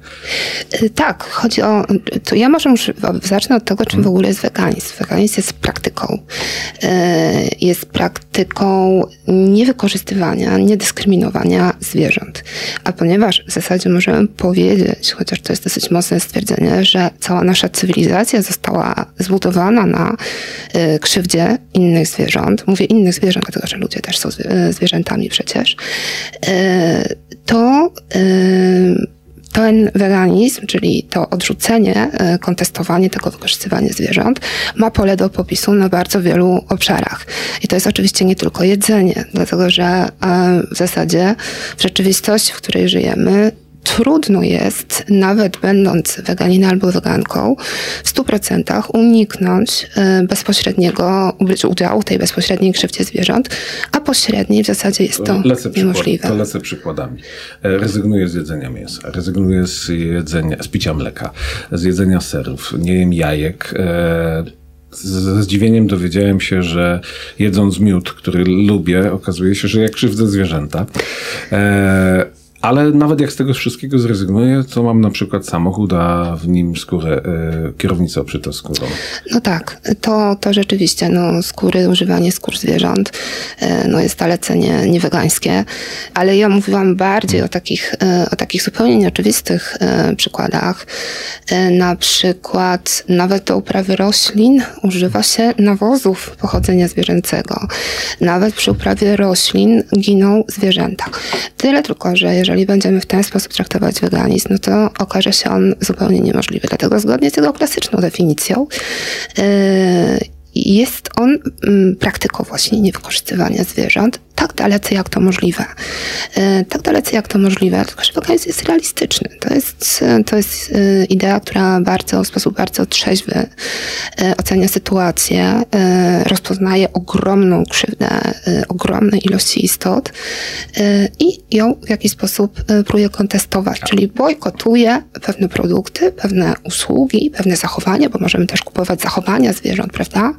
Tak, chodzi o, to ja może już zacznę od tego, czym w mhm. ogóle jest weganizm. Weganizm jest praktyką. Jest praktyką niewykorzystywania, niedyskryminowania zwierząt. A ponieważ w zasadzie możemy powiedzieć, chociaż to jest dosyć mocne stwierdzenie, że cała nasza cywilizacja została zbudowana na y, krzywdzie innych zwierząt, mówię innych zwierząt, dlatego że ludzie też są zwierzętami przecież, y, to y, ten weganizm, czyli to odrzucenie, kontestowanie tego wykorzystywania zwierząt, ma pole do popisu na bardzo wielu obszarach. I to jest oczywiście nie tylko jedzenie, dlatego że w zasadzie w rzeczywistości, w której żyjemy, trudno jest, nawet będąc weganinem albo weganką, w 100% uniknąć e, bezpośredniego udziału tej bezpośredniej krzywdzie zwierząt, a pośredniej w zasadzie jest to lecę niemożliwe. Przykład, to lecę przykładami. E, rezygnuję z jedzenia mięsa, rezygnuję z jedzenia, z picia mleka, z jedzenia serów, nie jem jajek, e, ze zdziwieniem dowiedziałem się, że jedząc miód, który lubię, okazuje się, że jak krzywdzę zwierzęta. Ale nawet jak z tego wszystkiego zrezygnuję, to mam na przykład samochód, a w nim skórę, e, kierownicę obszytą skórą. No tak, to, to rzeczywiście, no skóry, używanie skór zwierząt, e, no jest zalecenie niewegańskie, ale ja mówiłam bardziej o takich, e, o takich zupełnie nieoczywistych przykładach. Na przykład nawet do uprawy roślin używa się nawozów pochodzenia zwierzęcego. Nawet przy uprawie roślin giną zwierzęta. Tyle tylko, że jeżeli jeżeli będziemy w ten sposób traktować weganizm, no to okaże się on zupełnie niemożliwy. Dlatego zgodnie z jego klasyczną definicją yy, jest on mm, praktyką właśnie niewykorzystywania zwierząt tak dalece jak to możliwe. E, tak dalece jak to możliwe, tylko że weganizm jest realistyczny. To jest, to jest e, idea, która bardzo, w sposób bardzo trzeźwy e, ocenia sytuację, rozpoznaje ogromną krzywdę ogromnej ilości istot i ją w jakiś sposób próbuje kontestować, czyli bojkotuje pewne produkty, pewne usługi, pewne zachowania, bo możemy też kupować zachowania zwierząt, prawda?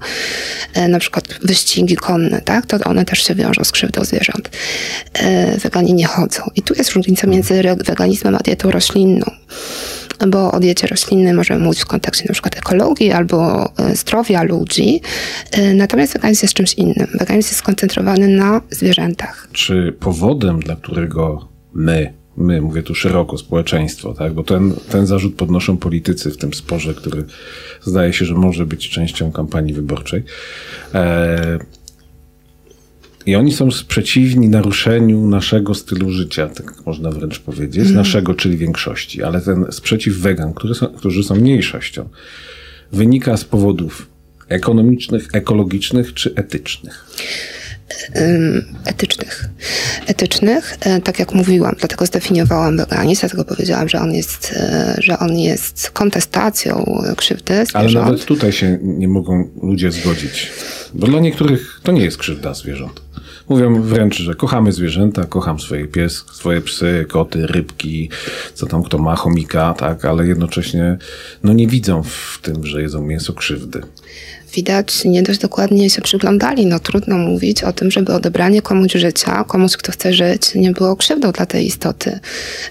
Na przykład wyścigi konne, tak? To one też się wiążą z krzywdą krzywdą zwierząt. E, weganie nie chodzą. I tu jest różnica między weganizmem a dietą roślinną bo o diecie roślinnej możemy mówić w kontekście na przykład ekologii albo e, zdrowia ludzi. E, natomiast weganizm jest czymś innym. Weganizm jest skoncentrowany na zwierzętach. Czy powodem, dla którego my, my, mówię tu szeroko, społeczeństwo, tak? bo ten, ten zarzut podnoszą politycy w tym sporze, który zdaje się, że może być częścią kampanii wyborczej. I oni są sprzeciwni naruszeniu naszego stylu życia, tak można wręcz powiedzieć, mm. naszego, czyli większości. Ale ten sprzeciw wegan, który są, którzy są mniejszością, wynika z powodów ekonomicznych, ekologicznych czy etycznych etycznych. Etycznych, e, tak jak mówiłam, dlatego zdefiniowałam weganizm, dlatego powiedziałam, że on jest, e, że on jest kontestacją krzywdy zwierząt. Ale nawet tutaj się nie mogą ludzie zgodzić, bo dla niektórych to nie jest krzywda zwierząt. Mówią wręcz, że kochamy zwierzęta, kocham swoje pies, swoje psy, koty, rybki, co tam kto ma, chomika, tak, ale jednocześnie no nie widzą w tym, że jedzą mięso krzywdy widać, nie dość dokładnie się przyglądali. No trudno mówić o tym, żeby odebranie komuś życia, komuś, kto chce żyć, nie było krzywdą dla tej istoty.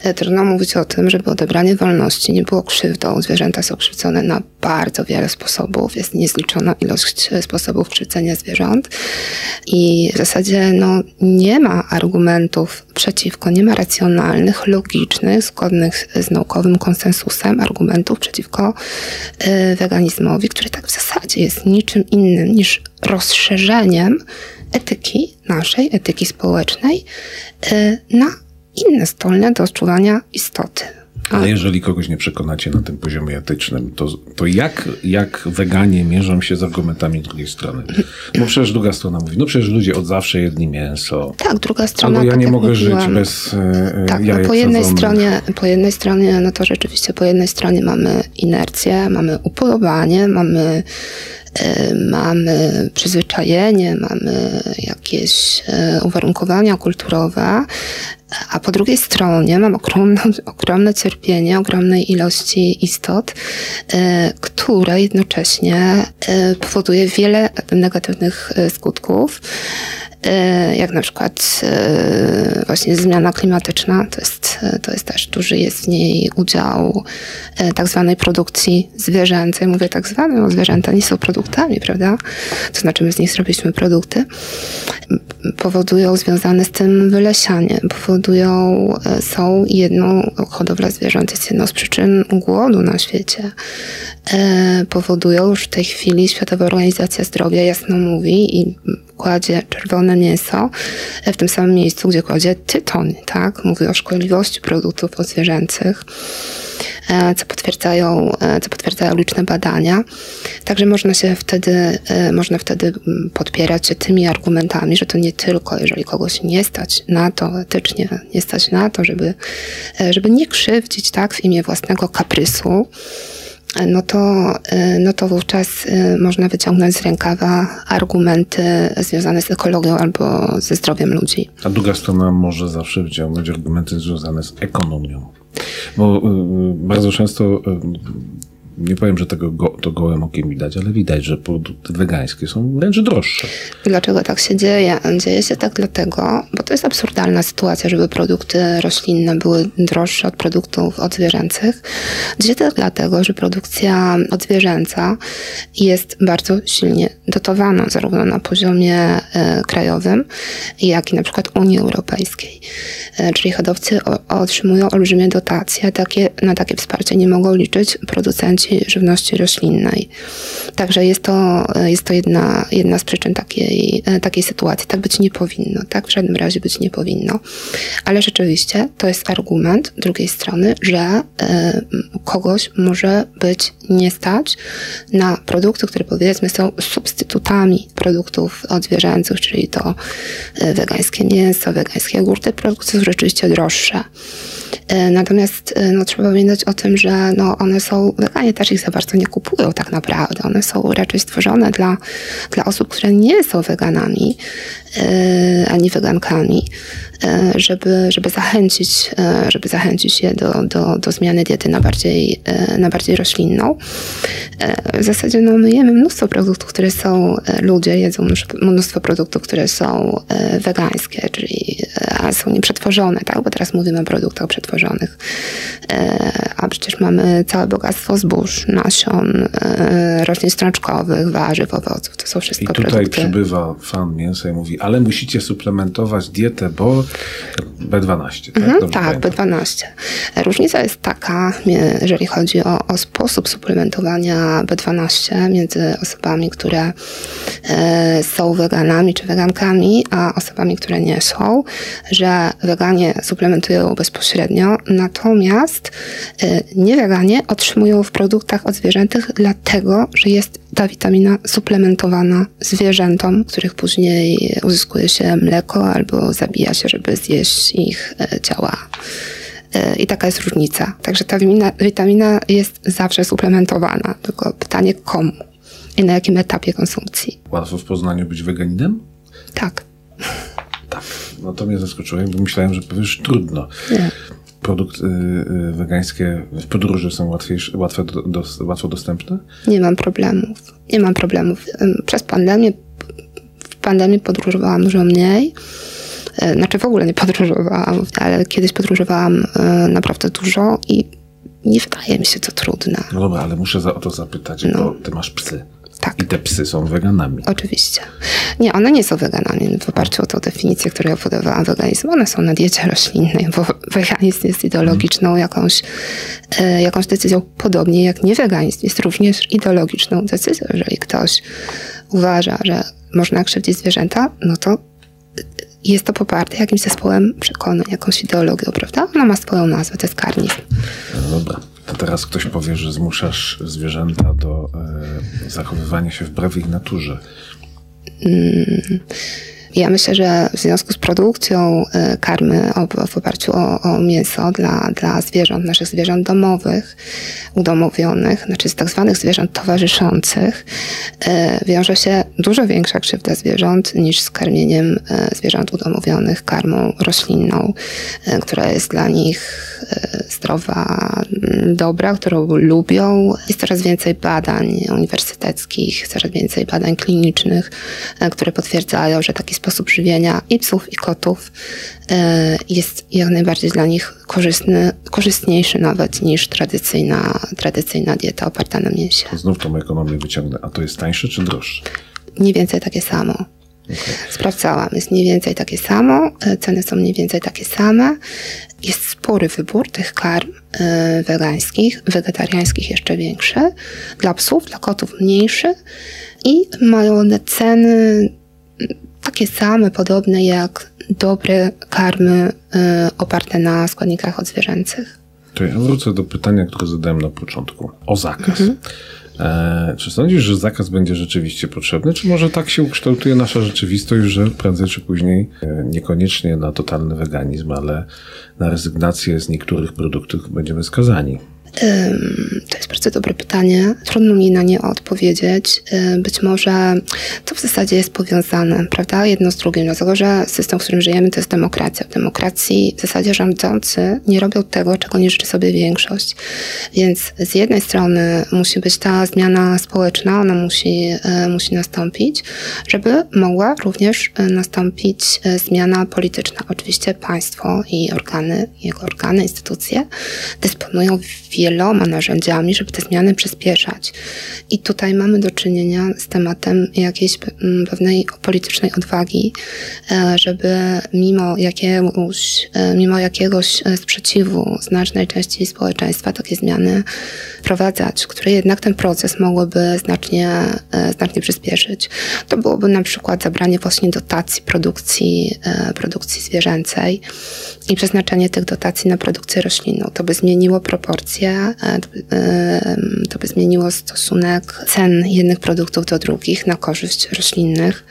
E, trudno mówić o tym, żeby odebranie wolności nie było krzywdą. Zwierzęta są krzywdzone na bardzo wiele sposobów. Jest niezliczona ilość sposobów krzywdzenia zwierząt. I w zasadzie no, nie ma argumentów przeciwko, nie ma racjonalnych, logicznych, zgodnych z naukowym konsensusem argumentów przeciwko y, weganizmowi, który tak w zasadzie jest niczym innym niż rozszerzeniem etyki naszej, etyki społecznej y, na inne stolne do odczuwania istoty. Ale jeżeli kogoś nie przekonacie na tym poziomie etycznym, to, to jak, jak weganie mierzą się z argumentami drugiej strony? No przecież druga strona mówi, no przecież ludzie od zawsze jedli mięso. Tak, druga strona. Albo ja tak nie mogę mówiłam, żyć bez e, Tak, no po jednej stronie, po jednej stronie, no to rzeczywiście po jednej stronie mamy inercję, mamy upodobanie, mamy mamy przyzwyczajenie, mamy jakieś uwarunkowania kulturowe, a po drugiej stronie mam ogromne, ogromne cierpienie ogromnej ilości istot, które jednocześnie powoduje wiele negatywnych skutków. E, jak na przykład e, właśnie zmiana klimatyczna, to jest, to jest też duży jest w niej udział e, tak zwanej produkcji zwierzęcej. Mówię tak zwanej, bo zwierzęta nie są produktami, prawda? To znaczy my z nich zrobiliśmy produkty. Powodują związane z tym wylesianie, powodują, są jedną, hodowla zwierząt jest jedną z przyczyn głodu na świecie. Powodują już w tej chwili Światowa Organizacja Zdrowia jasno mówi i kładzie czerwone mięso e, w tym samym miejscu, gdzie kładzie tytoń, tak? Mówi o szkodliwości produktów odzwierzęcych e, co potwierdzają, e, co potwierdzają liczne badania. Także można się wtedy, można wtedy podpierać się tymi argumentami, że to nie tylko, jeżeli kogoś nie stać na to, etycznie nie stać na to, żeby, żeby nie krzywdzić, tak, w imię własnego kaprysu, no to, y, no to wówczas y, można wyciągnąć z rękawa argumenty związane z ekologią albo ze zdrowiem ludzi. A druga strona może zawsze wyciągnąć argumenty związane z ekonomią. Bo y, bardzo często nie powiem, że tego go, to gołym okiem widać, ale widać, że produkty wegańskie są wręcz droższe. Dlaczego tak się dzieje? Dzieje się tak dlatego, bo to jest absurdalna sytuacja, żeby produkty roślinne były droższe od produktów odzwierzęcych. Dzieje się tak dlatego, że produkcja odzwierzęca jest bardzo silnie dotowana, zarówno na poziomie e, krajowym, jak i na przykład Unii Europejskiej. E, czyli hodowcy otrzymują olbrzymie dotacje, takie, na takie wsparcie nie mogą liczyć producenci żywności roślinnej. Także jest to, jest to jedna, jedna z przyczyn takiej, takiej sytuacji. Tak być nie powinno, tak w żadnym razie być nie powinno. Ale rzeczywiście to jest argument drugiej strony, że kogoś może być nie stać na produkty, które powiedzmy są substytutami produktów odzwierzęcych, czyli to y, wegańskie mięso, wegańskie jogurty, produkty są rzeczywiście droższe. Y, natomiast no, trzeba pamiętać o tym, że no, one są, weganie też ich za bardzo nie kupują tak naprawdę. One są raczej stworzone dla, dla osób, które nie są weganami ani wegankami, e, żeby, żeby, zachęcić, e, żeby zachęcić je do, do, do zmiany diety na bardziej, na bardziej roślinną. W zasadzie no, my jemy mnóstwo produktów, które są, ludzie jedzą mnóstwo produktów, które są wegańskie, czyli a są nieprzetworzone, tak? bo teraz mówimy o produktach przetworzonych. A przecież mamy całe bogactwo zbóż, nasion, e, roślin strączkowych, warzyw, owoców. To są wszystko I tutaj produkty. przybywa fan mięsa i mówi, ale musicie suplementować dietę, bo B12, tak? Mhm, tak, B12. Różnica jest taka, jeżeli chodzi o, o sposób suplementowania B12 między osobami, które e, są weganami czy wegankami, a osobami, które nie są, że weganie suplementują bezpośrednio, natomiast e, nieweganie otrzymują w produktach odzwierzętych, dlatego, że jest ta witamina suplementowana zwierzętom, których później uzyskuje się mleko albo zabija się, żeby zjeść ich e, ciała. E, I taka jest różnica. Także ta witamina, witamina jest zawsze suplementowana. Tylko pytanie komu i na jakim etapie konsumpcji. Łatwo w Poznaniu być weganinem? Tak. Tak. No to mnie zaskoczyło, bo myślałem, że powiesz trudno. Nie produkty y, wegańskie w podróży są łatwiejsze, łatwe do, do, łatwo dostępne? Nie mam problemów. Nie mam problemów. Przez pandemię, pandemii podróżowałam dużo mniej. E, znaczy w ogóle nie podróżowałam, ale kiedyś podróżowałam e, naprawdę dużo i nie wydaje mi się to trudne. No dobra, ale muszę za, o to zapytać, no. bo ty masz psy. Tak. I te psy są weganami. Oczywiście. Nie, one nie są weganami w oparciu o tą definicję, którą ja podawałam weganizm. One są na diecie roślinnej, bo weganizm jest ideologiczną jakąś, e, jakąś decyzją, podobnie jak nieweganizm jest również ideologiczną decyzją. Jeżeli ktoś uważa, że można krzywdzić zwierzęta, no to jest to poparte jakimś zespołem przekonań, jakąś ideologią, prawda? Ona ma swoją nazwę, to jest karnizm. No dobra. To teraz ktoś powie, że zmuszasz zwierzęta do e, zachowywania się wbrew ich naturze. Mm, Ja myślę, że w związku z produkcją e, karmy w oparciu o, o mięso dla, dla zwierząt, naszych zwierząt domowych, udomowionych, znaczy z tak zwanych zwierząt towarzyszących, e, wiąże się dużo większa krzywda zwierząt niż z karmieniem e, zwierząt udomowionych karmą roślinną, która jest dla nich zdrowa, dobra, którą lubią. Jest coraz więcej badań uniwersyteckich, coraz więcej badań klinicznych, które potwierdzają, że taki sposób żywienia i psów, i kotów e, jest jak najbardziej dla nich korzystny, korzystniejszy nawet niż tradycyjna, tradycyjna dieta oparta na mięsie. Znów tą ekonomię wyciągnę. A to jest tańsze czy droższe? Mniej więcej takie samo. Okay. Sprawdzałam, jest mniej więcej takie samo, e, ceny są mniej więcej takie same. Jest spory wybór tych karm e, wegańskich, wegetariańskich jeszcze większy, dla psów, dla kotów mniejszy i mają one ceny takie same, podobne jak dobre karmy y, oparte na składnikach odzwierzęcych. To ja wrócę do pytania, które zadałem na początku. O zakaz. Mhm. E, czy sądzisz, że zakaz będzie rzeczywiście potrzebny, czy może tak się ukształtuje nasza rzeczywistość, że prędzej czy później e, niekoniecznie na totalny weganizm, ale na rezygnację z niektórych produktów będziemy skazani? To jest bardzo dobre pytanie. Trudno mi na nie odpowiedzieć. Być może to w zasadzie jest powiązane, prawda, jedno z drugim, dlatego że system, w którym żyjemy, to jest demokracja. W demokracji w zasadzie rządzący nie robią tego, czego nie życzy sobie większość. Więc z jednej strony musi być ta zmiana społeczna, ona musi, e, musi nastąpić, żeby mogła również e, nastąpić e, zmiana polityczna. Oczywiście państwo i organy, jego organy, instytucje dysponują wieloma wieloma narzędziami, żeby te zmiany przyspieszać. I tutaj mamy do czynienia z tematem jakiejś mm, pewnej politycznej odwagi, e, żeby mimo jakiegoś, e, mimo jakiegoś e, sprzeciwu znacznej części społeczeństwa takie zmiany wprowadzać, które jednak ten proces mogłyby znacznie, znacznie przyspieszyć. To byłoby na przykład zabranie właśnie dotacji produkcji, produkcji zwierzęcej i przeznaczenie tych dotacji na produkcję roślinną. To by zmieniło proporcje E, e, to by zmieniło stosunek cen jednych produktów do drugich na korzyść roślinnych.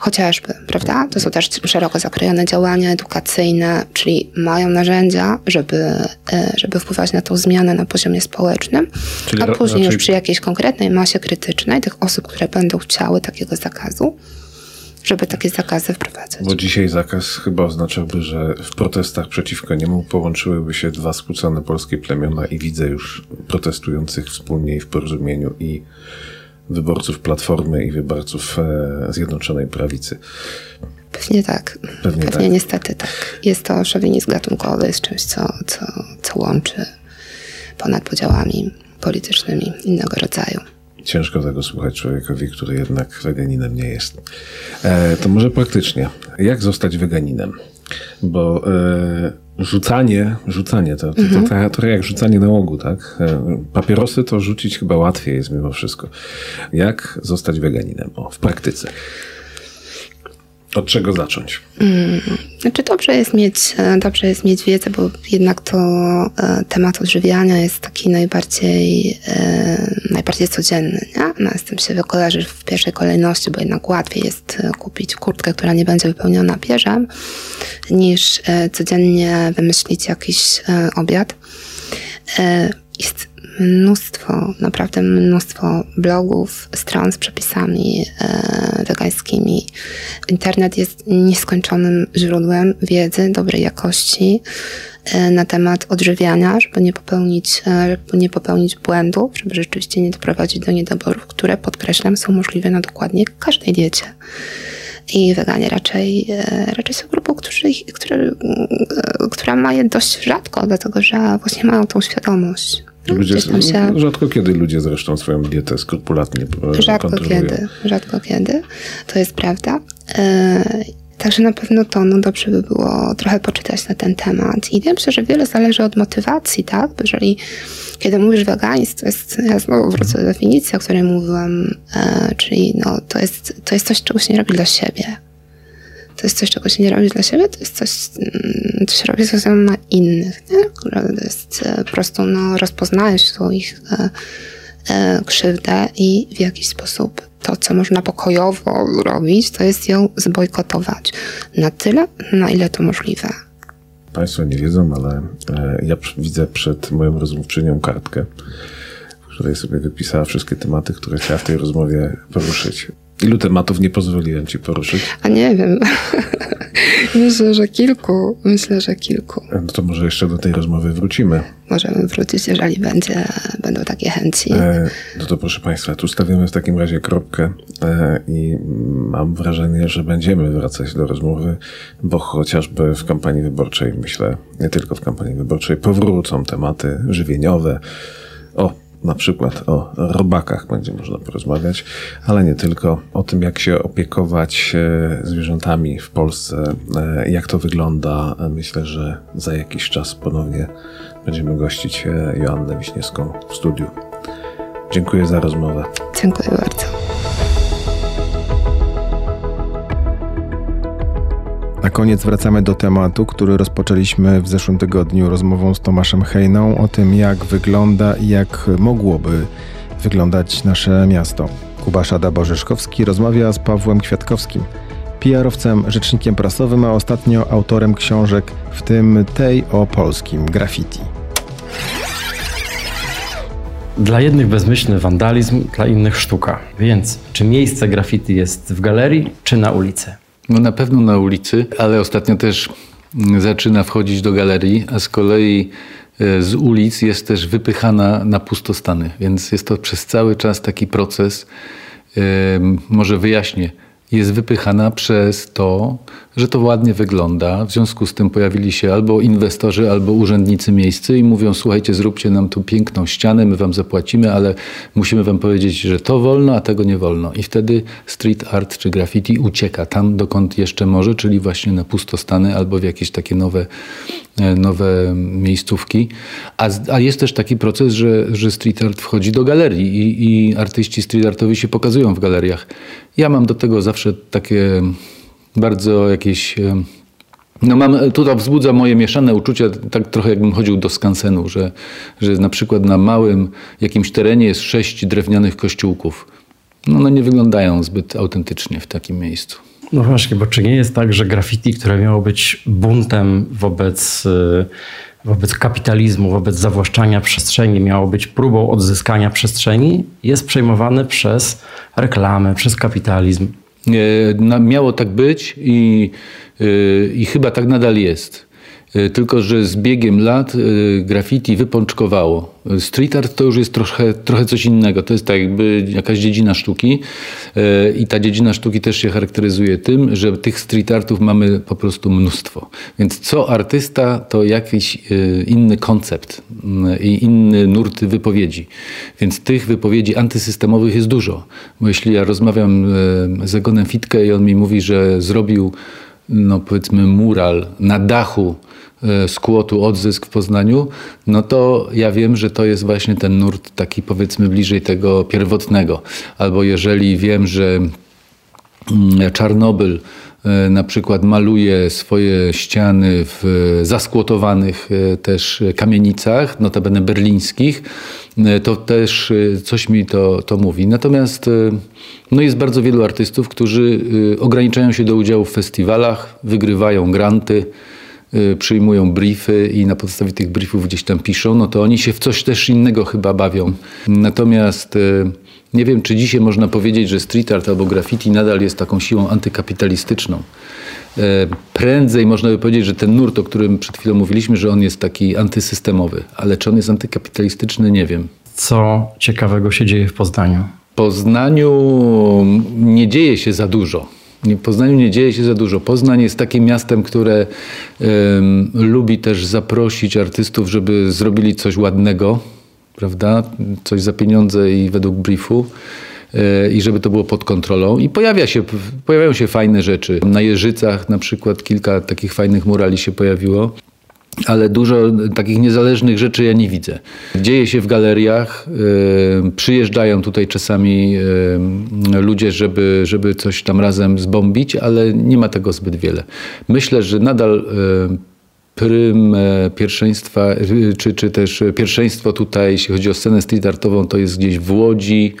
Chociażby, prawda? To są też szeroko zakrojone działania edukacyjne, czyli mają narzędzia, żeby, e, żeby wpływać na tą zmianę na poziomie społecznym, czyli a później raczej... już przy jakiejś konkretnej masie krytycznej tych osób, które będą chciały takiego zakazu, żeby takie zakazy wprowadzać. Bo dzisiaj zakaz chyba oznaczałby, że w protestach przeciwko niemu połączyłyby się dwa skłócone polskie plemiona i widzę już protestujących wspólnie i w porozumieniu i wyborców Platformy i wyborców e, Zjednoczonej Prawicy. Pewnie tak. Pewnie, Pewnie tak. niestety tak. Jest to szowinizm gatunkowy, jest czymś, co, co, co łączy ponad podziałami politycznymi innego rodzaju. Ciężko tego słuchać człowiekowi, który jednak weganinem nie jest. E, to może praktycznie. Jak zostać weganinem? Bo e, rzucanie, rzucanie to, to, mhm. to, trochę jak rzucanie nałogu, tak? E, papierosy to rzucić chyba łatwiej jest mimo wszystko. Jak zostać weganinem? O, w praktyce. Od czego zacząć? Hmm. Znaczy dobrze jest mieć, e, dobrze jest mieć wiedzę, bo jednak to e, temat odżywiania jest taki najbardziej, e, najbardziej codzienny. Nie? No, z tym się wykojarzy w pierwszej kolejności, bo jednak łatwiej jest e, kupić kurtkę, która nie będzie wypełniona pierzem, niż e, codziennie wymyślić jakiś e, obiad. Jest mnóstwo, naprawdę mnóstwo blogów, stron z przepisami e, wegańskimi. Internet jest nieskończonym źródłem wiedzy dobrej jakości e, na temat odżywiania, żeby nie popełnić, e, żeby nie popełnić błędów, żeby rzeczywiście nie doprowadzić do niedoborów, które podkreślam są możliwe na dokładnie każdej diecie. I weganie raczej, raczej są grupą, którzy, który, e, która ma je dość rzadko, dlatego że właśnie mają tą świadomość. Ludzie, się... Rzadko kiedy ludzie zresztą swoją dietę skrupulatnie Rzadko kiedy, rzadko kiedy, to jest prawda. E, także na pewno to no dobrze by było trochę poczytać na ten temat. I wiem, że wiele zależy od motywacji, tak? Bo jeżeli kiedy mówisz weganizm, to jest, ja znowu wrócę do definicji, o której mówiłam, e, czyli no, to, jest, to jest coś, czego się nie robi dla siebie to jest coś, czego się nie robi dla siebie, to jest coś, mm, co się robi ze względu na innych, nie? To jest e, po prostu, no, rozpoznajesz swoich e, e, krzywdę i w jakiś sposób to, co można pokojowo robić, to jest ją zbojkotować. Na tyle, na ile to możliwe. Państwo nie wiedzą, ale e, ja widzę przed moją rozmówczynią kartkę, w której sobie wypisała wszystkie tematy, które chciała w tej rozmowie poruszyć. Ilu tematów nie pozwoliłem ci poruszyć? A nie wiem. Myślę, że kilku. Myślę, że kilku. No to może jeszcze do tej rozmowy wrócimy. Możemy wrócić, jeżeli będzie, będą takie chęci. E, no to proszę Państwa, tu stawiamy w takim razie kropkę e, i mam wrażenie, że będziemy wracać do rozmowy, bo chociażby w kampanii wyborczej, myślę, nie tylko w kampanii wyborczej, powrócą tematy żywieniowe. O, na przykład o robakach będzie można porozmawiać, ale nie tylko. O tym, jak się opiekować e, zwierzętami w Polsce, e, jak to wygląda. Myślę, że za jakiś czas ponownie będziemy gościć e, Joannę Wiśniewską w studiu. Dziękuję za rozmowę. Dziękuję bardzo. Na koniec wracamy do tematu, który rozpoczęliśmy w zeszłym tygodniu rozmową z Tomaszem Hejną o tym, jak wygląda i jak mogłoby wyglądać nasze miasto. Kuba Szada-Bożyszkowski rozmawia z Pawłem Kwiatkowskim, PR-owcem, rzecznikiem prasowym, a ostatnio autorem książek, w tym tej o polskim graffiti. Dla jednych bezmyślny wandalizm, dla innych sztuka. Więc czy miejsce graffiti jest w galerii, czy na ulicy? No na pewno na ulicy, ale ostatnio też zaczyna wchodzić do galerii, a z kolei e, z ulic jest też wypychana na pustostany, więc jest to przez cały czas taki proces. Może wyjaśnię jest wypychana przez to, że to ładnie wygląda. W związku z tym pojawili się albo inwestorzy, albo urzędnicy miejscy i mówią: Słuchajcie, zróbcie nam tu piękną ścianę, my wam zapłacimy, ale musimy wam powiedzieć, że to wolno, a tego nie wolno. I wtedy street art czy graffiti ucieka tam, dokąd jeszcze może, czyli właśnie na pustostany albo w jakieś takie nowe, e, nowe miejscówki. A, a jest też taki proces, że, że street art wchodzi do galerii i, i artyści street artowi się pokazują w galeriach. Ja mam do tego zawsze takie bardzo jakieś. E, no mam, to wzbudza moje mieszane uczucia, tak trochę jakbym chodził do skansenu, że, że na przykład na małym jakimś terenie jest sześć drewnianych kościółków. No one nie wyglądają zbyt autentycznie w takim miejscu. No właśnie, bo czy nie jest tak, że graffiti, które miało być buntem wobec, e, wobec kapitalizmu, wobec zawłaszczania przestrzeni, miało być próbą odzyskania przestrzeni, jest przejmowane przez reklamę, przez kapitalizm? Miało tak być i, y, i chyba tak nadal jest. Y, tylko, że z biegiem lat y, graffiti wypączkowało. Street art to już jest trochę, trochę coś innego. To jest tak jakby jakaś dziedzina sztuki i ta dziedzina sztuki też się charakteryzuje tym, że tych street artów mamy po prostu mnóstwo. Więc co artysta to jakiś inny koncept i inny nurt wypowiedzi. Więc tych wypowiedzi antysystemowych jest dużo. Bo jeśli ja rozmawiam z Egonem Fitkę i on mi mówi, że zrobił no powiedzmy mural na dachu E, skłotu Odzysk w Poznaniu, no to ja wiem, że to jest właśnie ten nurt taki powiedzmy bliżej tego pierwotnego. Albo jeżeli wiem, że mm, Czarnobyl e, na przykład maluje swoje ściany w zaskłotowanych e, też kamienicach, notabene berlińskich, to też coś mi to, to mówi. Natomiast no jest bardzo wielu artystów, którzy ograniczają się do udziału w festiwalach, wygrywają granty, przyjmują briefy i na podstawie tych briefów gdzieś tam piszą, no to oni się w coś też innego chyba bawią. Natomiast y, nie wiem, czy dzisiaj można powiedzieć, że street art albo graffiti nadal jest taką siłą antykapitalistyczną. Y, prędzej można by powiedzieć, że ten nurt, o którym przed chwilą mówiliśmy, że on jest taki antysystemowy, ale czy on jest antykapitalistyczny, nie wiem. Co ciekawego się dzieje w Poznaniu? W Poznaniu nie dzieje się za dużo. W Poznaniu nie dzieje się za dużo. Poznań jest takim miastem, które um, lubi też zaprosić artystów, żeby zrobili coś ładnego, prawda? Coś za pieniądze i według briefu e, i żeby to było pod kontrolą. I pojawia się, pojawiają się fajne rzeczy. Na Jeżycach na przykład kilka takich fajnych murali się pojawiło ale dużo takich niezależnych rzeczy ja nie widzę. Dzieje się w galeriach, yy, przyjeżdżają tutaj czasami yy, ludzie, żeby, żeby coś tam razem zbombić, ale nie ma tego zbyt wiele. Myślę, że nadal yy, prym pierwszeństwa, czy, czy też pierwszeństwo tutaj, jeśli chodzi o scenę street artową, to jest gdzieś w Łodzi,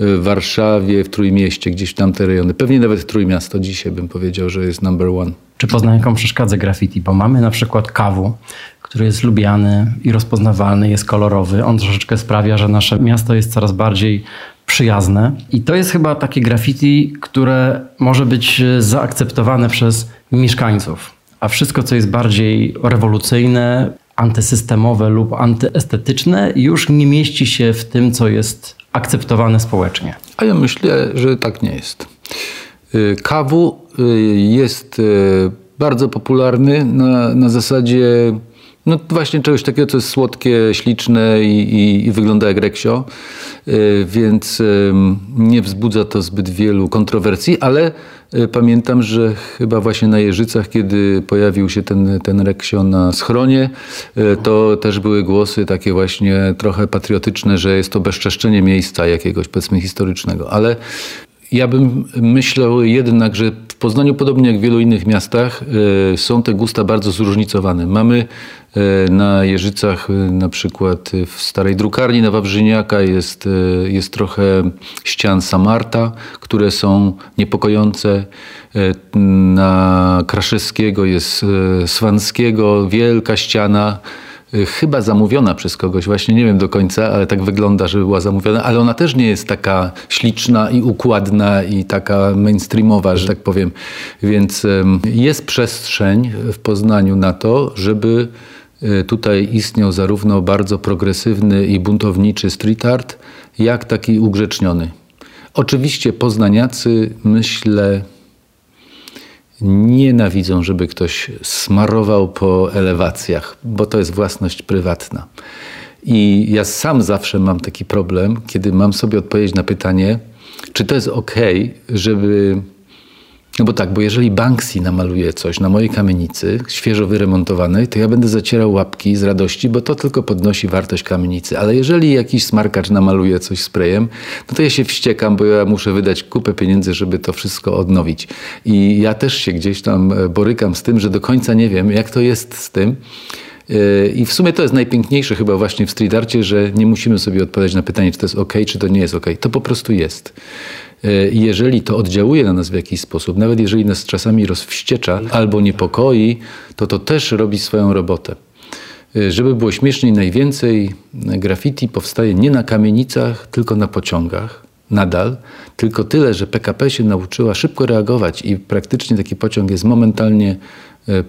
w Warszawie, w Trójmieście, gdzieś w tamte rejony. Pewnie nawet Trójmiasto dzisiaj bym powiedział, że jest number one. Czy Poznaniakom przeszkadza graffiti? Bo mamy na przykład kawu, który jest lubiany i rozpoznawalny, jest kolorowy. On troszeczkę sprawia, że nasze miasto jest coraz bardziej przyjazne. I to jest chyba takie graffiti, które może być zaakceptowane przez mieszkańców. A wszystko, co jest bardziej rewolucyjne, antysystemowe lub antyestetyczne, już nie mieści się w tym, co jest akceptowane społecznie. A ja myślę, że tak nie jest. Y, kawu y, jest y, bardzo popularny na, na zasadzie no właśnie czegoś takiego, co jest słodkie, śliczne i, i, i wygląda jak reksio, więc nie wzbudza to zbyt wielu kontrowersji, ale pamiętam, że chyba właśnie na Jeżycach, kiedy pojawił się ten, ten reksio na schronie, to też były głosy takie właśnie trochę patriotyczne, że jest to bezczeszczenie miejsca jakiegoś powiedzmy historycznego, ale ja bym myślał jednak, że w Poznaniu, podobnie jak w wielu innych miastach, e, są te gusta bardzo zróżnicowane. Mamy e, na Jeżycach, e, na przykład w starej drukarni na Wawrzyniaka jest, jest trochę ścian Samarta, które są niepokojące. Na Kraszewskiego jest Swanskiego, wielka ściana chyba zamówiona przez kogoś, właśnie nie wiem do końca, ale tak wygląda, że była zamówiona, ale ona też nie jest taka śliczna i układna i taka mainstreamowa, że tak powiem. Więc jest przestrzeń w Poznaniu na to, żeby y, tutaj istniał zarówno bardzo progresywny i buntowniczy street art, jak taki ugrzeczniony. Oczywiście poznaniacy, myślę, nienawidzą, żeby ktoś smarował po elewacjach, bo to jest własność prywatna. I ja sam zawsze mam taki problem, kiedy mam sobie odpowiedzieć na pytanie, czy to jest ok, żeby no bo tak, bo jeżeli Banksy namaluje coś na mojej kamienicy, świeżo wyremontowanej, to ja będę zacierał łapki z radości, bo to tylko podnosi wartość kamienicy. Ale jeżeli jakiś smarkacz namaluje coś sprayem, no to ja się wściekam, bo ja muszę wydać kupę pieniędzy, żeby to wszystko odnowić. I ja też się gdzieś tam e, borykam z tym, że do końca nie wiem, jak to jest z tym. E, I w sumie to jest najpiękniejsze chyba właśnie w street arcie, że nie musimy sobie odpowiadać na pytanie, czy to jest ok, czy to nie jest ok. To po prostu jest. E, jeżeli to oddziałuje na nas w jakiś sposób, nawet jeżeli nas czasami rozwściecza albo niepokoi, to to też robi swoją robotę. E, żeby było śmieszniej, najwięcej graffiti powstaje nie na kamienicach, tylko na pociągach. Nadal, tylko tyle, że PKP się nauczyła szybko reagować i praktycznie taki pociąg jest momentalnie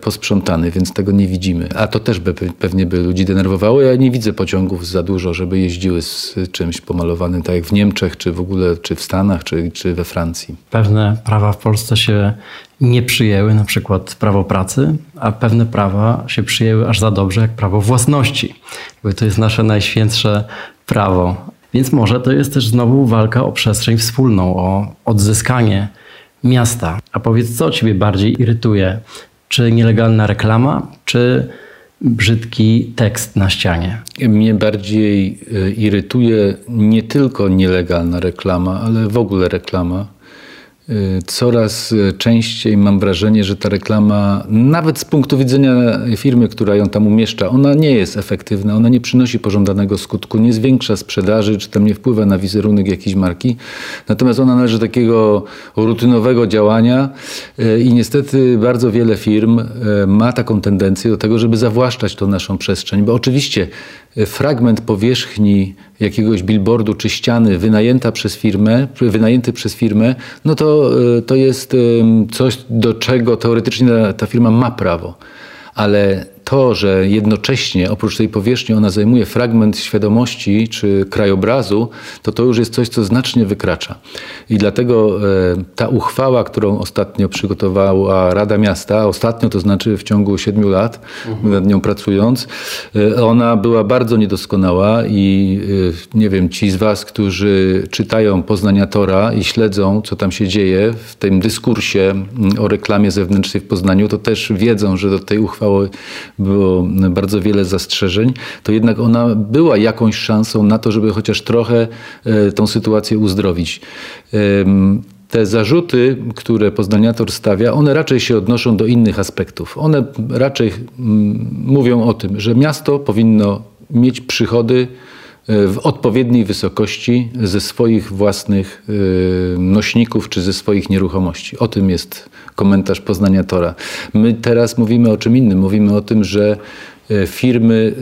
posprzątany, więc tego nie widzimy. A to też by, pewnie by ludzi denerwowało. Ja nie widzę pociągów za dużo, żeby jeździły z czymś pomalowanym, tak jak w Niemczech, czy w ogóle, czy w Stanach, czy, czy we Francji. Pewne prawa w Polsce się nie przyjęły, na przykład prawo pracy, a pewne prawa się przyjęły aż za dobrze, jak prawo własności. Bo to jest nasze najświętsze prawo. Więc może to jest też znowu walka o przestrzeń wspólną, o odzyskanie miasta. A powiedz, co Ciebie bardziej irytuje czy nielegalna reklama, czy brzydki tekst na ścianie? Mnie bardziej e, irytuje nie tylko nielegalna reklama, ale w ogóle reklama. Y, coraz y, częściej mam wrażenie, że ta reklama, nawet z punktu widzenia firmy, która ją tam umieszcza, ona nie jest efektywna, ona nie przynosi pożądanego skutku, nie zwiększa sprzedaży, czy tam nie wpływa na wizerunek jakiejś marki. Natomiast ona należy do takiego rutynowego działania y, i niestety bardzo wiele firm ma taką tendencję do tego, żeby zawłaszczać tą naszą przestrzeń, bo oczywiście fragment powierzchni jakiegoś billboardu czy ściany wynajęta przez firmę, wynajęty przez firmę, no to, e, to jest coś, do czego teoretycznie ta firma ma prawo. Ale to, że jednocześnie oprócz tej powierzchni ona zajmuje fragment świadomości czy krajobrazu, to to już jest coś, co znacznie wykracza. I dlatego e, ta uchwała, którą ostatnio przygotowała Rada Miasta, ostatnio to znaczy w ciągu siedmiu lat, mhm. nad nią pracując, e, ona była bardzo niedoskonała i e, nie wiem, ci z Was, którzy czytają Poznania Tora i śledzą, co tam się dzieje w tym dyskursie mm, o reklamie zewnętrznej w Poznaniu, to też wiedzą, że do tej uchwały było bardzo wiele zastrzeżeń, to jednak ona była jakąś szansą na to, żeby chociaż trochę e, tą sytuację uzdrowić. Te zarzuty, które poznaniator stawia, one raczej się odnoszą do innych aspektów. One raczej mówią o tym, że miasto powinno mieć przychody w odpowiedniej wysokości ze swoich własnych nośników czy ze swoich nieruchomości. O tym jest komentarz Poznania Tora. My teraz mówimy o czym innym. Mówimy o tym, że firmy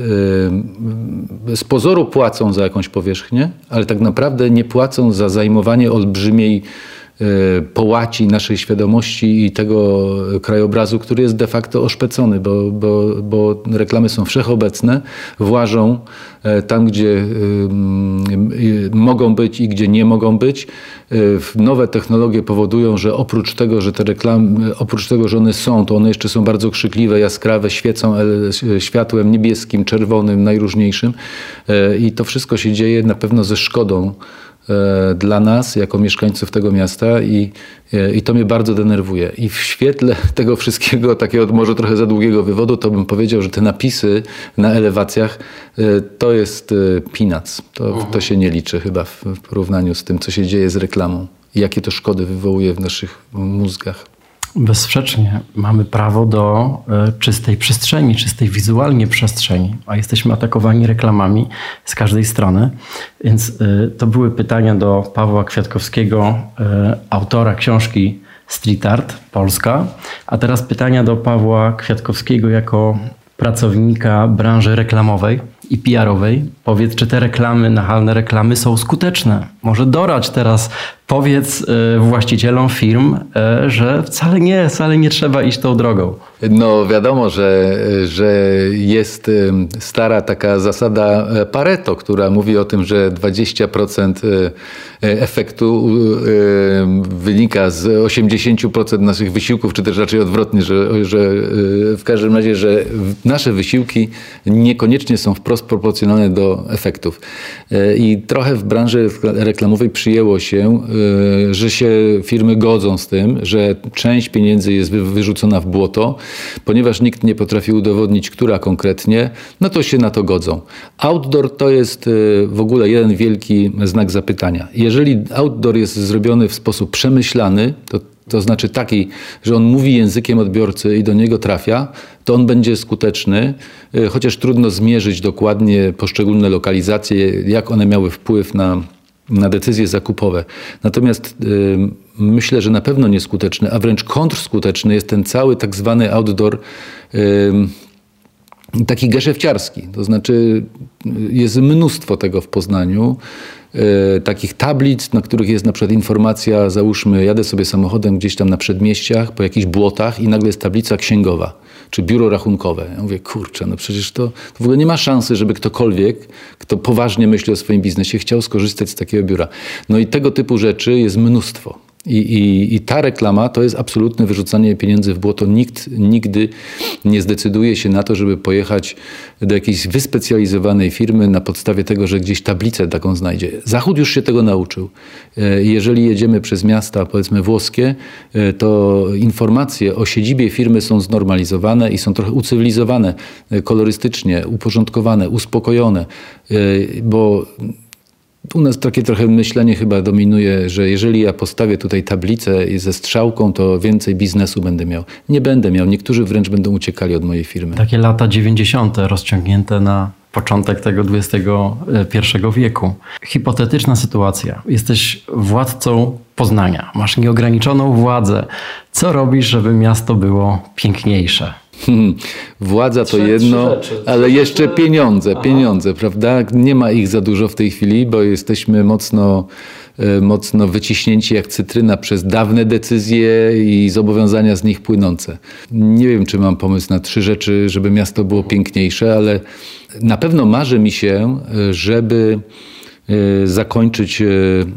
z pozoru płacą za jakąś powierzchnię, ale tak naprawdę nie płacą za zajmowanie olbrzymiej połaci naszej świadomości i tego krajobrazu, który jest de facto oszpecony, bo, bo, bo reklamy są wszechobecne, włażą e, tam, gdzie mogą być i gdzie nie mogą być. E, nowe technologie powodują, że oprócz tego, że te reklamy, oprócz tego, że one są, to one jeszcze są bardzo krzykliwe, jaskrawe, świecą światłem niebieskim, czerwonym, najróżniejszym i to wszystko się dzieje na pewno ze szkodą E, dla nas, jako mieszkańców tego miasta i, e, i to mnie bardzo denerwuje. I w świetle tego wszystkiego, takiego może trochę za długiego wywodu, to bym powiedział, że te napisy na elewacjach e, to jest peanuts. To, to się nie liczy chyba w, w porównaniu z tym, co się dzieje z reklamą i jakie to szkody wywołuje w naszych mózgach. Bezsprzecznie mamy prawo do e, czystej przestrzeni, czystej wizualnie przestrzeni, a jesteśmy atakowani reklamami z każdej strony. Więc e, to były pytania do Pawła Kwiatkowskiego, e, autora książki Street Art Polska. A teraz pytania do Pawła Kwiatkowskiego jako pracownika branży reklamowej i PR-owej. Powiedz, czy te reklamy, nachalne reklamy są skuteczne? Może dorać teraz powiedz e, właścicielom firm, e, że wcale nie, wcale nie trzeba iść tą drogą. No wiadomo, że, że jest stara taka zasada e, Pareto, która mówi o tym, że 20% efektu wynika z 80% naszych wysiłków, czy też raczej odwrotnie, że, że w każdym razie, że nasze wysiłki niekoniecznie są wprost proporcjonalne do efektów. I trochę w branży reklamowej przyjęło się że się firmy godzą z tym, że część pieniędzy jest wyrzucona w błoto, ponieważ nikt nie potrafi udowodnić, która konkretnie, no to się na to godzą. Outdoor to jest y, w ogóle jeden wielki znak zapytania. Jeżeli outdoor jest zrobiony w sposób przemyślany, to to znaczy taki, że on mówi językiem odbiorcy i do niego trafia, to on będzie skuteczny, y, chociaż trudno zmierzyć dokładnie poszczególne lokalizacje, jak one miały wpływ na na decyzje zakupowe. Natomiast y, myślę, że na pewno nieskuteczny, a wręcz kontrskuteczny jest ten cały tak zwany outdoor y, taki geszefciarski. To znaczy y, jest mnóstwo tego w Poznaniu. Y, takich tablic, na których jest na przykład informacja, załóżmy, jadę sobie samochodem gdzieś tam na przedmieściach, po jakichś błotach i nagle jest tablica księgowa czy biuro rachunkowe. Ja mówię, kurczę, no przecież to, to w ogóle nie ma szansy, żeby ktokolwiek, kto poważnie myśli o swoim biznesie, chciał skorzystać z takiego biura. No i tego typu rzeczy jest mnóstwo. I, i, I, ta reklama to jest absolutne wyrzucanie pieniędzy w błoto. Nikt nigdy nie zdecyduje się na to, żeby pojechać do jakiejś wyspecjalizowanej firmy na podstawie tego, że gdzieś tablicę taką znajdzie. Zachód już się tego nauczył. E, jeżeli jedziemy przez miasta, powiedzmy włoskie, e, to informacje o siedzibie firmy są znormalizowane i są trochę ucywilizowane, e, kolorystycznie, uporządkowane, uspokojone, bo u nas takie trochę myślenie chyba dominuje, że jeżeli ja postawię tutaj tablicę ze strzałką, to więcej biznesu będę miał. Nie będę miał. Niektórzy wręcz będą uciekali od mojej firmy. Takie lata 90. rozciągnięte na początek tego XXI wieku. Hipotetyczna sytuacja. Jesteś władcą Poznania. Masz nieograniczoną władzę. Co robisz, żeby miasto było piękniejsze? Hmm, władza to jedno, ale jeszcze pieniądze, pieniądze, prawda? Nie ma ich za dużo w tej chwili, bo jesteśmy mocno, e, mocno wyciśnięci jak cytryna przez dawne decyzje i zobowiązania z nich płynące. Nie wiem, czy mam pomysł na trzy rzeczy, żeby miasto było piękniejsze, ale na pewno marzy mi się, e, żeby e, zakończyć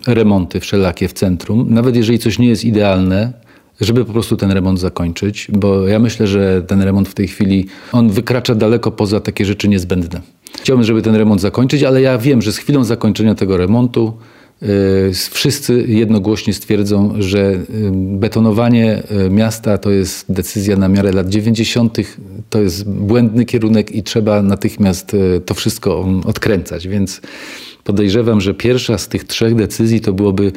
remonty wszelakie w centrum. Nawet jeżeli coś nie jest idealne, żeby po prostu ten remont zakończyć, bo ja myślę, że ten remont w tej chwili, on wykracza daleko poza takie rzeczy niezbędne. Chciałbym, żeby ten remont zakończyć, ale ja wiem, że z chwilą zakończenia tego remontu yy, wszyscy jednogłośnie stwierdzą, że yy, betonowanie yy, miasta to jest decyzja na miarę lat 90., to jest błędny kierunek i trzeba natychmiast to wszystko odkręcać. Więc podejrzewam, że pierwsza z tych trzech decyzji to byłoby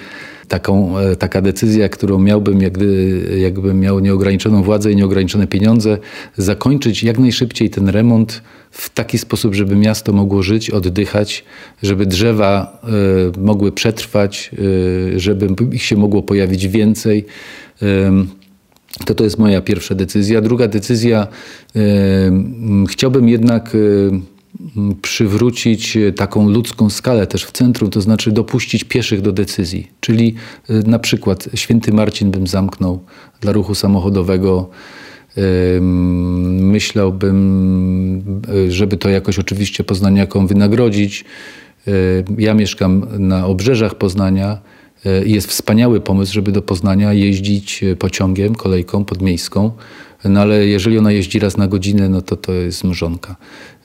taką, e, taka decyzja, którą miałbym, jak gdy, jakbym miał nieograniczoną władzę i nieograniczone pieniądze, zakończyć jak najszybciej ten remont w taki sposób, żeby miasto mogło żyć, oddychać, żeby drzewa y, mogły przetrwać, y, żeby ich się mogło pojawić więcej. Y, to to jest moja pierwsza decyzja. Druga decyzja, chciałbym jednak przywrócić taką ludzką skalę też w centrum, to znaczy dopuścić pieszych do decyzji. Czyli na przykład Święty Marcin bym zamknął dla ruchu samochodowego Myślałbym, żeby to jakoś oczywiście poznaniakom wynagrodzić. Ja mieszkam na obrzeżach Poznania i jest wspaniały pomysł, żeby do Poznania jeździć pociągiem, kolejką podmiejską. No ale jeżeli ona jeździ raz na godzinę, no to to jest mrzonka.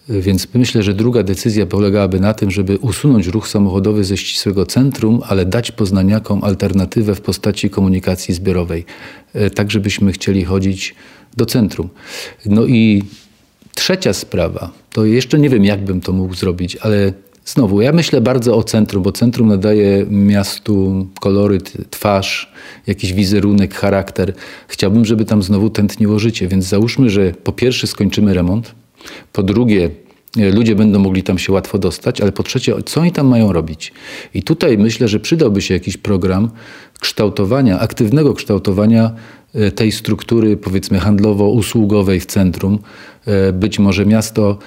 Więc myślę, że druga decyzja polegałaby na tym, żeby usunąć ruch samochodowy ze ścisłego centrum, ale dać poznaniakom alternatywę w postaci komunikacji zbiorowej. Tak, żebyśmy chcieli chodzić do centrum. No i trzecia sprawa, to jeszcze nie wiem, jak bym to mógł zrobić, ale znowu, ja myślę bardzo o centrum, bo centrum nadaje miastu koloryt, twarz, jakiś wizerunek, charakter. Chciałbym, żeby tam znowu tętniło życie, więc załóżmy, że po pierwsze skończymy remont, po drugie e, ludzie będą mogli tam się łatwo dostać, ale po trzecie, co oni tam mają robić? I tutaj myślę, że przydałby się jakiś program kształtowania, aktywnego kształtowania E, tej struktury, powiedzmy, handlowo-usługowej w centrum. E, być może miasto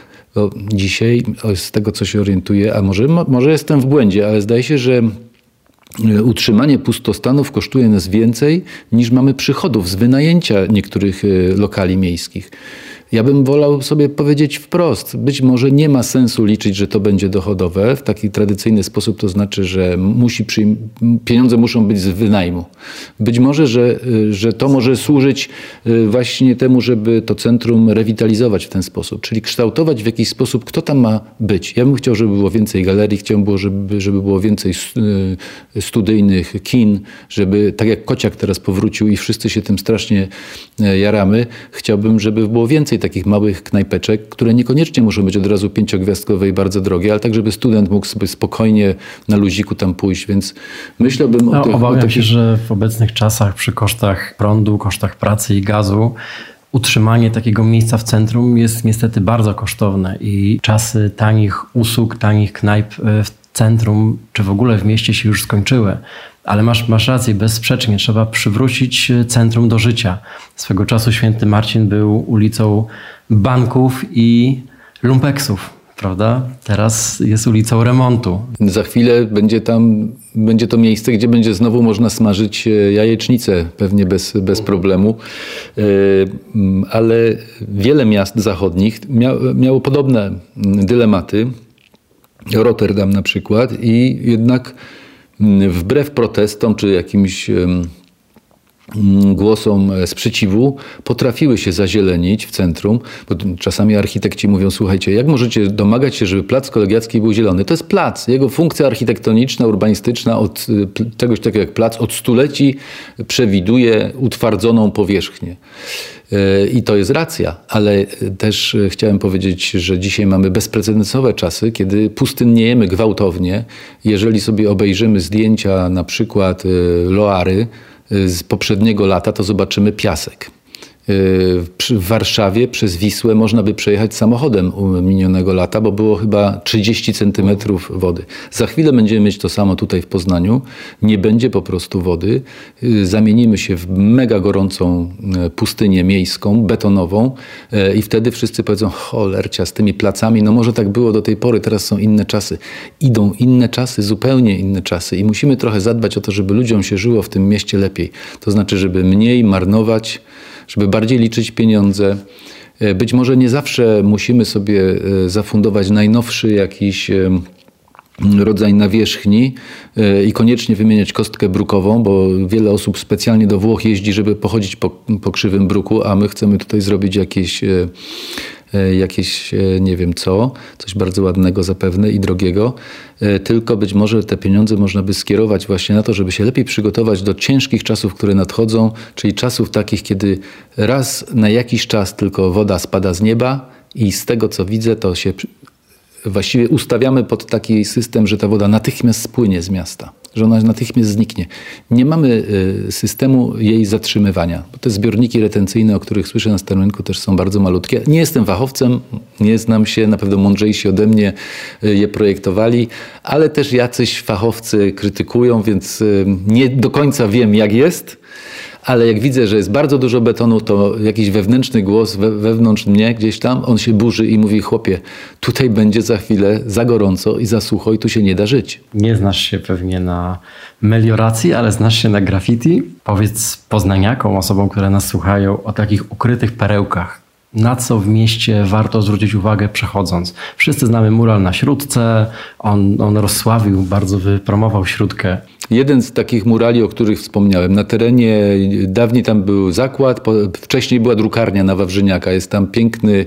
dzisiaj, z tego co się orientuję, a może, może jestem w błędzie, ale zdaje się, że utrzymanie pustostanów kosztuje nas więcej niż mamy przychodów z wynajęcia niektórych lokali miejskich. Ja bym wolał sobie powiedzieć wprost, być może nie ma sensu liczyć, że to będzie dochodowe w taki tradycyjny sposób, to znaczy, że musi pieniądze muszą być z wynajmu. Być może, że, że to może służyć y, właśnie temu, żeby to centrum rewitalizować w ten sposób, czyli kształtować w jakiś sposób, kto tam ma być. Ja bym chciał, żeby było więcej galerii, chciałbym, żeby, żeby było więcej y, studyjnych kin, żeby tak jak Kociak teraz powrócił i wszyscy się tym strasznie y, jaramy, chciałbym, żeby było więcej więcej takich małych knajpeczek, które niekoniecznie muszą być od razu pięciogwiazdkowe i bardzo drogie, ale tak, żeby student mógł sobie spokojnie na luziku tam pójść, więc myślałbym no, o tych... Obawiam o takich... się, że w obecnych czasach przy kosztach prądu, kosztach pracy i gazu utrzymanie takiego miejsca w centrum jest niestety bardzo kosztowne i czasy tanich usług, tanich knajp e, w centrum, czy w ogóle w mieście się już skończyły. Ale masz, masz rację, bezsprzecznie trzeba przywrócić e, centrum do życia. Swego czasu święty Marcin był ulicą banków i lumpeksów, prawda? Teraz jest ulicą remontu. Za chwilę będzie tam, będzie to miejsce, gdzie będzie znowu można smażyć e, jajecznicę, pewnie bez, bez problemu. E, ale wiele miast zachodnich miało podobne dylematy. Rotterdam na przykład i jednak wbrew protestom czy jakimś głosom e, sprzeciwu potrafiły się zazielenić w centrum, bo czasami architekci mówią, słuchajcie, jak możecie domagać się, żeby plac kolegiacki był zielony? To jest plac. Jego funkcja architektoniczna, urbanistyczna od e, czegoś takiego jak plac od stuleci przewiduje utwardzoną powierzchnię. E, I to jest racja, ale też chciałem powiedzieć, że dzisiaj mamy bezprecedensowe czasy, kiedy pustynniejemy gwałtownie. Jeżeli sobie obejrzymy zdjęcia na przykład Loary, z poprzedniego lata, to zobaczymy piasek. W Warszawie przez Wisłę można by przejechać samochodem minionego lata, bo było chyba 30 centymetrów wody. Za chwilę będziemy mieć to samo tutaj w Poznaniu. Nie będzie po prostu wody. Zamienimy się w mega gorącą e, pustynię miejską, betonową i wtedy wszyscy powiedzą, cholercia z tymi placami, no może tak było do tej pory, teraz są inne czasy. Idą inne czasy, zupełnie inne czasy i musimy trochę zadbać o to, żeby ludziom się żyło w tym mieście lepiej. To znaczy, żeby mniej marnować, żeby bardziej liczyć pieniądze. E, być może nie zawsze musimy sobie e, zafundować najnowszy jakiś e, rodzaj nawierzchni i koniecznie wymieniać kostkę brukową, bo wiele osób specjalnie do Włoch jeździ, żeby pochodzić po, po krzywym bruku, a my chcemy tutaj zrobić jakieś jakieś e, nie wiem co, coś bardzo ładnego zapewne i drogiego, e, tylko być może te pieniądze można by skierować właśnie na to, żeby się lepiej przygotować do ciężkich czasów, które nadchodzą, czyli czasów takich, kiedy raz na jakiś czas tylko woda spada z nieba i z tego co widzę, to się właściwie ustawiamy pod taki system, że ta woda natychmiast spłynie z miasta, że ona natychmiast zniknie. Nie mamy y, systemu jej zatrzymywania. Te zbiorniki retencyjne, o których słyszę na Starym Rynku, też są bardzo malutkie. Nie jestem fachowcem, nie znam się, na pewno mądrzejsi ode mnie y, je projektowali, ale też jacyś fachowcy krytykują, więc y, nie do końca wiem, jak jest ale jak widzę, że jest bardzo dużo betonu, to jakiś wewnętrzny głos we, wewnątrz mnie gdzieś tam, on się burzy i mówi, chłopie, tutaj będzie za chwilę za gorąco i za sucho i tu się nie da żyć. Nie znasz się pewnie na melioracji, ale znasz się na graffiti. Powiedz poznaniakom, osobom, które nas słuchają, o takich ukrytych perełkach, na co w mieście warto zwrócić uwagę przechodząc. Wszyscy znamy mural na Śródce, on, on rozsławił, bardzo wypromował Śródkę. Jeden z takich murali, o których wspomniałem, na terenie, dawniej tam był zakład, wcześniej była drukarnia na Wawrzyniaka. Jest tam piękny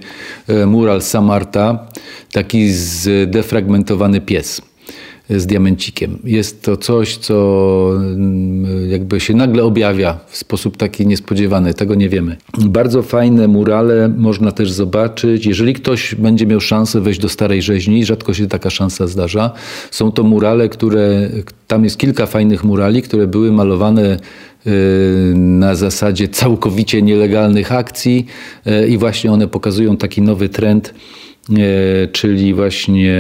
e, mural Samarta, taki zdefragmentowany pies z diamencikiem. Jest to coś, co mm, jakby się nagle objawia w sposób taki niespodziewany, tego nie wiemy. Bardzo fajne murale można też zobaczyć. Jeżeli ktoś będzie miał szansę wejść do Starej Rzeźni, rzadko się taka szansa zdarza, są to murale, które, tam jest kilka fajnych murali, które były malowane y, na zasadzie całkowicie nielegalnych akcji y, i właśnie one pokazują taki nowy trend czyli właśnie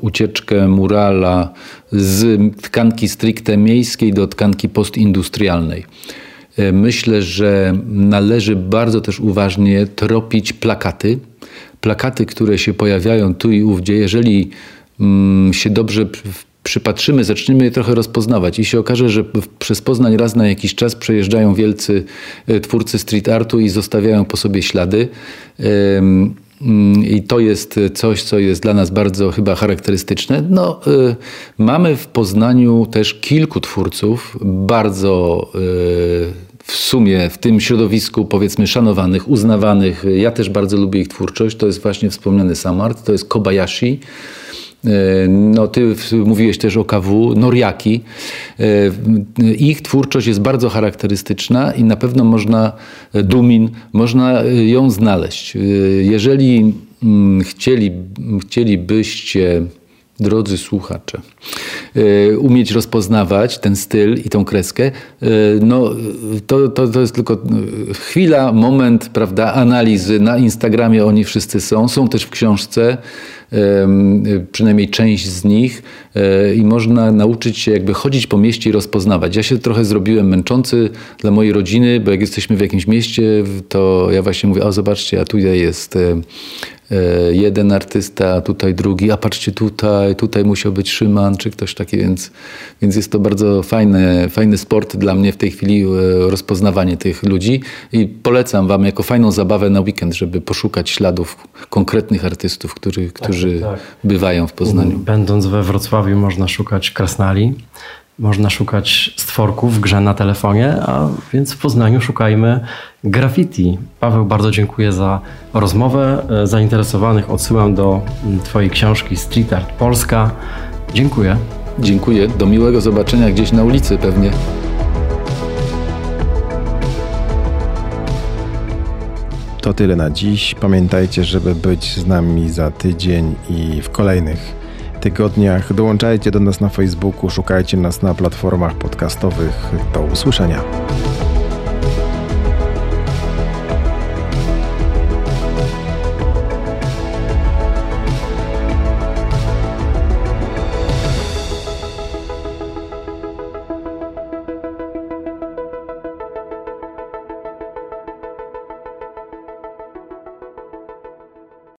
ucieczkę murala z tkanki stricte miejskiej do tkanki postindustrialnej. E, myślę, że należy bardzo też uważnie tropić plakaty. Plakaty, które się pojawiają tu i ówdzie, jeżeli mm, się dobrze przypatrzymy, zaczniemy je trochę rozpoznawać i się okaże, że przez Poznań raz na jakiś czas przejeżdżają wielcy e, twórcy street artu i zostawiają po sobie ślady. Mm, I to jest coś, co jest dla nas bardzo chyba charakterystyczne. No, y, mamy w Poznaniu też kilku twórców, bardzo y, w sumie w tym środowisku powiedzmy szanowanych, uznawanych. Ja też bardzo lubię ich twórczość. To jest właśnie wspomniany Samart, to jest Kobayashi. E, no, ty mówiłeś też o KW, Noriaki. E, ich twórczość jest bardzo charakterystyczna i na pewno można, e, Dumin, można ją znaleźć. Jeżeli mm, chcieli, chcielibyście drodzy słuchacze, umieć rozpoznawać ten styl i tą kreskę, no to, to, to jest tylko chwila, moment, prawda, analizy. Na Instagramie oni wszyscy są, są też w książce przynajmniej część z nich e, i można nauczyć się jakby chodzić po mieście i rozpoznawać. Ja się trochę zrobiłem męczący dla mojej rodziny, bo jak jesteśmy w jakimś mieście, to ja właśnie mówię, o zobaczcie, a tutaj jest jeden artysta, tutaj drugi, a patrzcie tutaj, tutaj musiał być Szyman, czy ktoś taki, więc, więc jest to bardzo fajny, fajny sport dla mnie w tej chwili rozpoznawanie tych ludzi i polecam wam jako fajną zabawę na weekend, żeby poszukać śladów konkretnych artystów, który, którzy którzy tak. bywają w Poznaniu. Będąc we Wrocławiu można szukać krasnali, można szukać stworków w grze na telefonie, a więc w Poznaniu szukajmy graffiti. Paweł, bardzo dziękuję za rozmowę. E, zainteresowanych odsyłam do mm, Twojej książki Street Art Polska. Dziękuję. Dziękuję. Do miłego zobaczenia gdzieś na ulicy pewnie. To tyle na dziś. Pamiętajcie, żeby być z nami za tydzień i w kolejnych tygodniach. Dołączajcie do nas na Facebooku, szukajcie nas na platformach podcastowych. Do usłyszenia.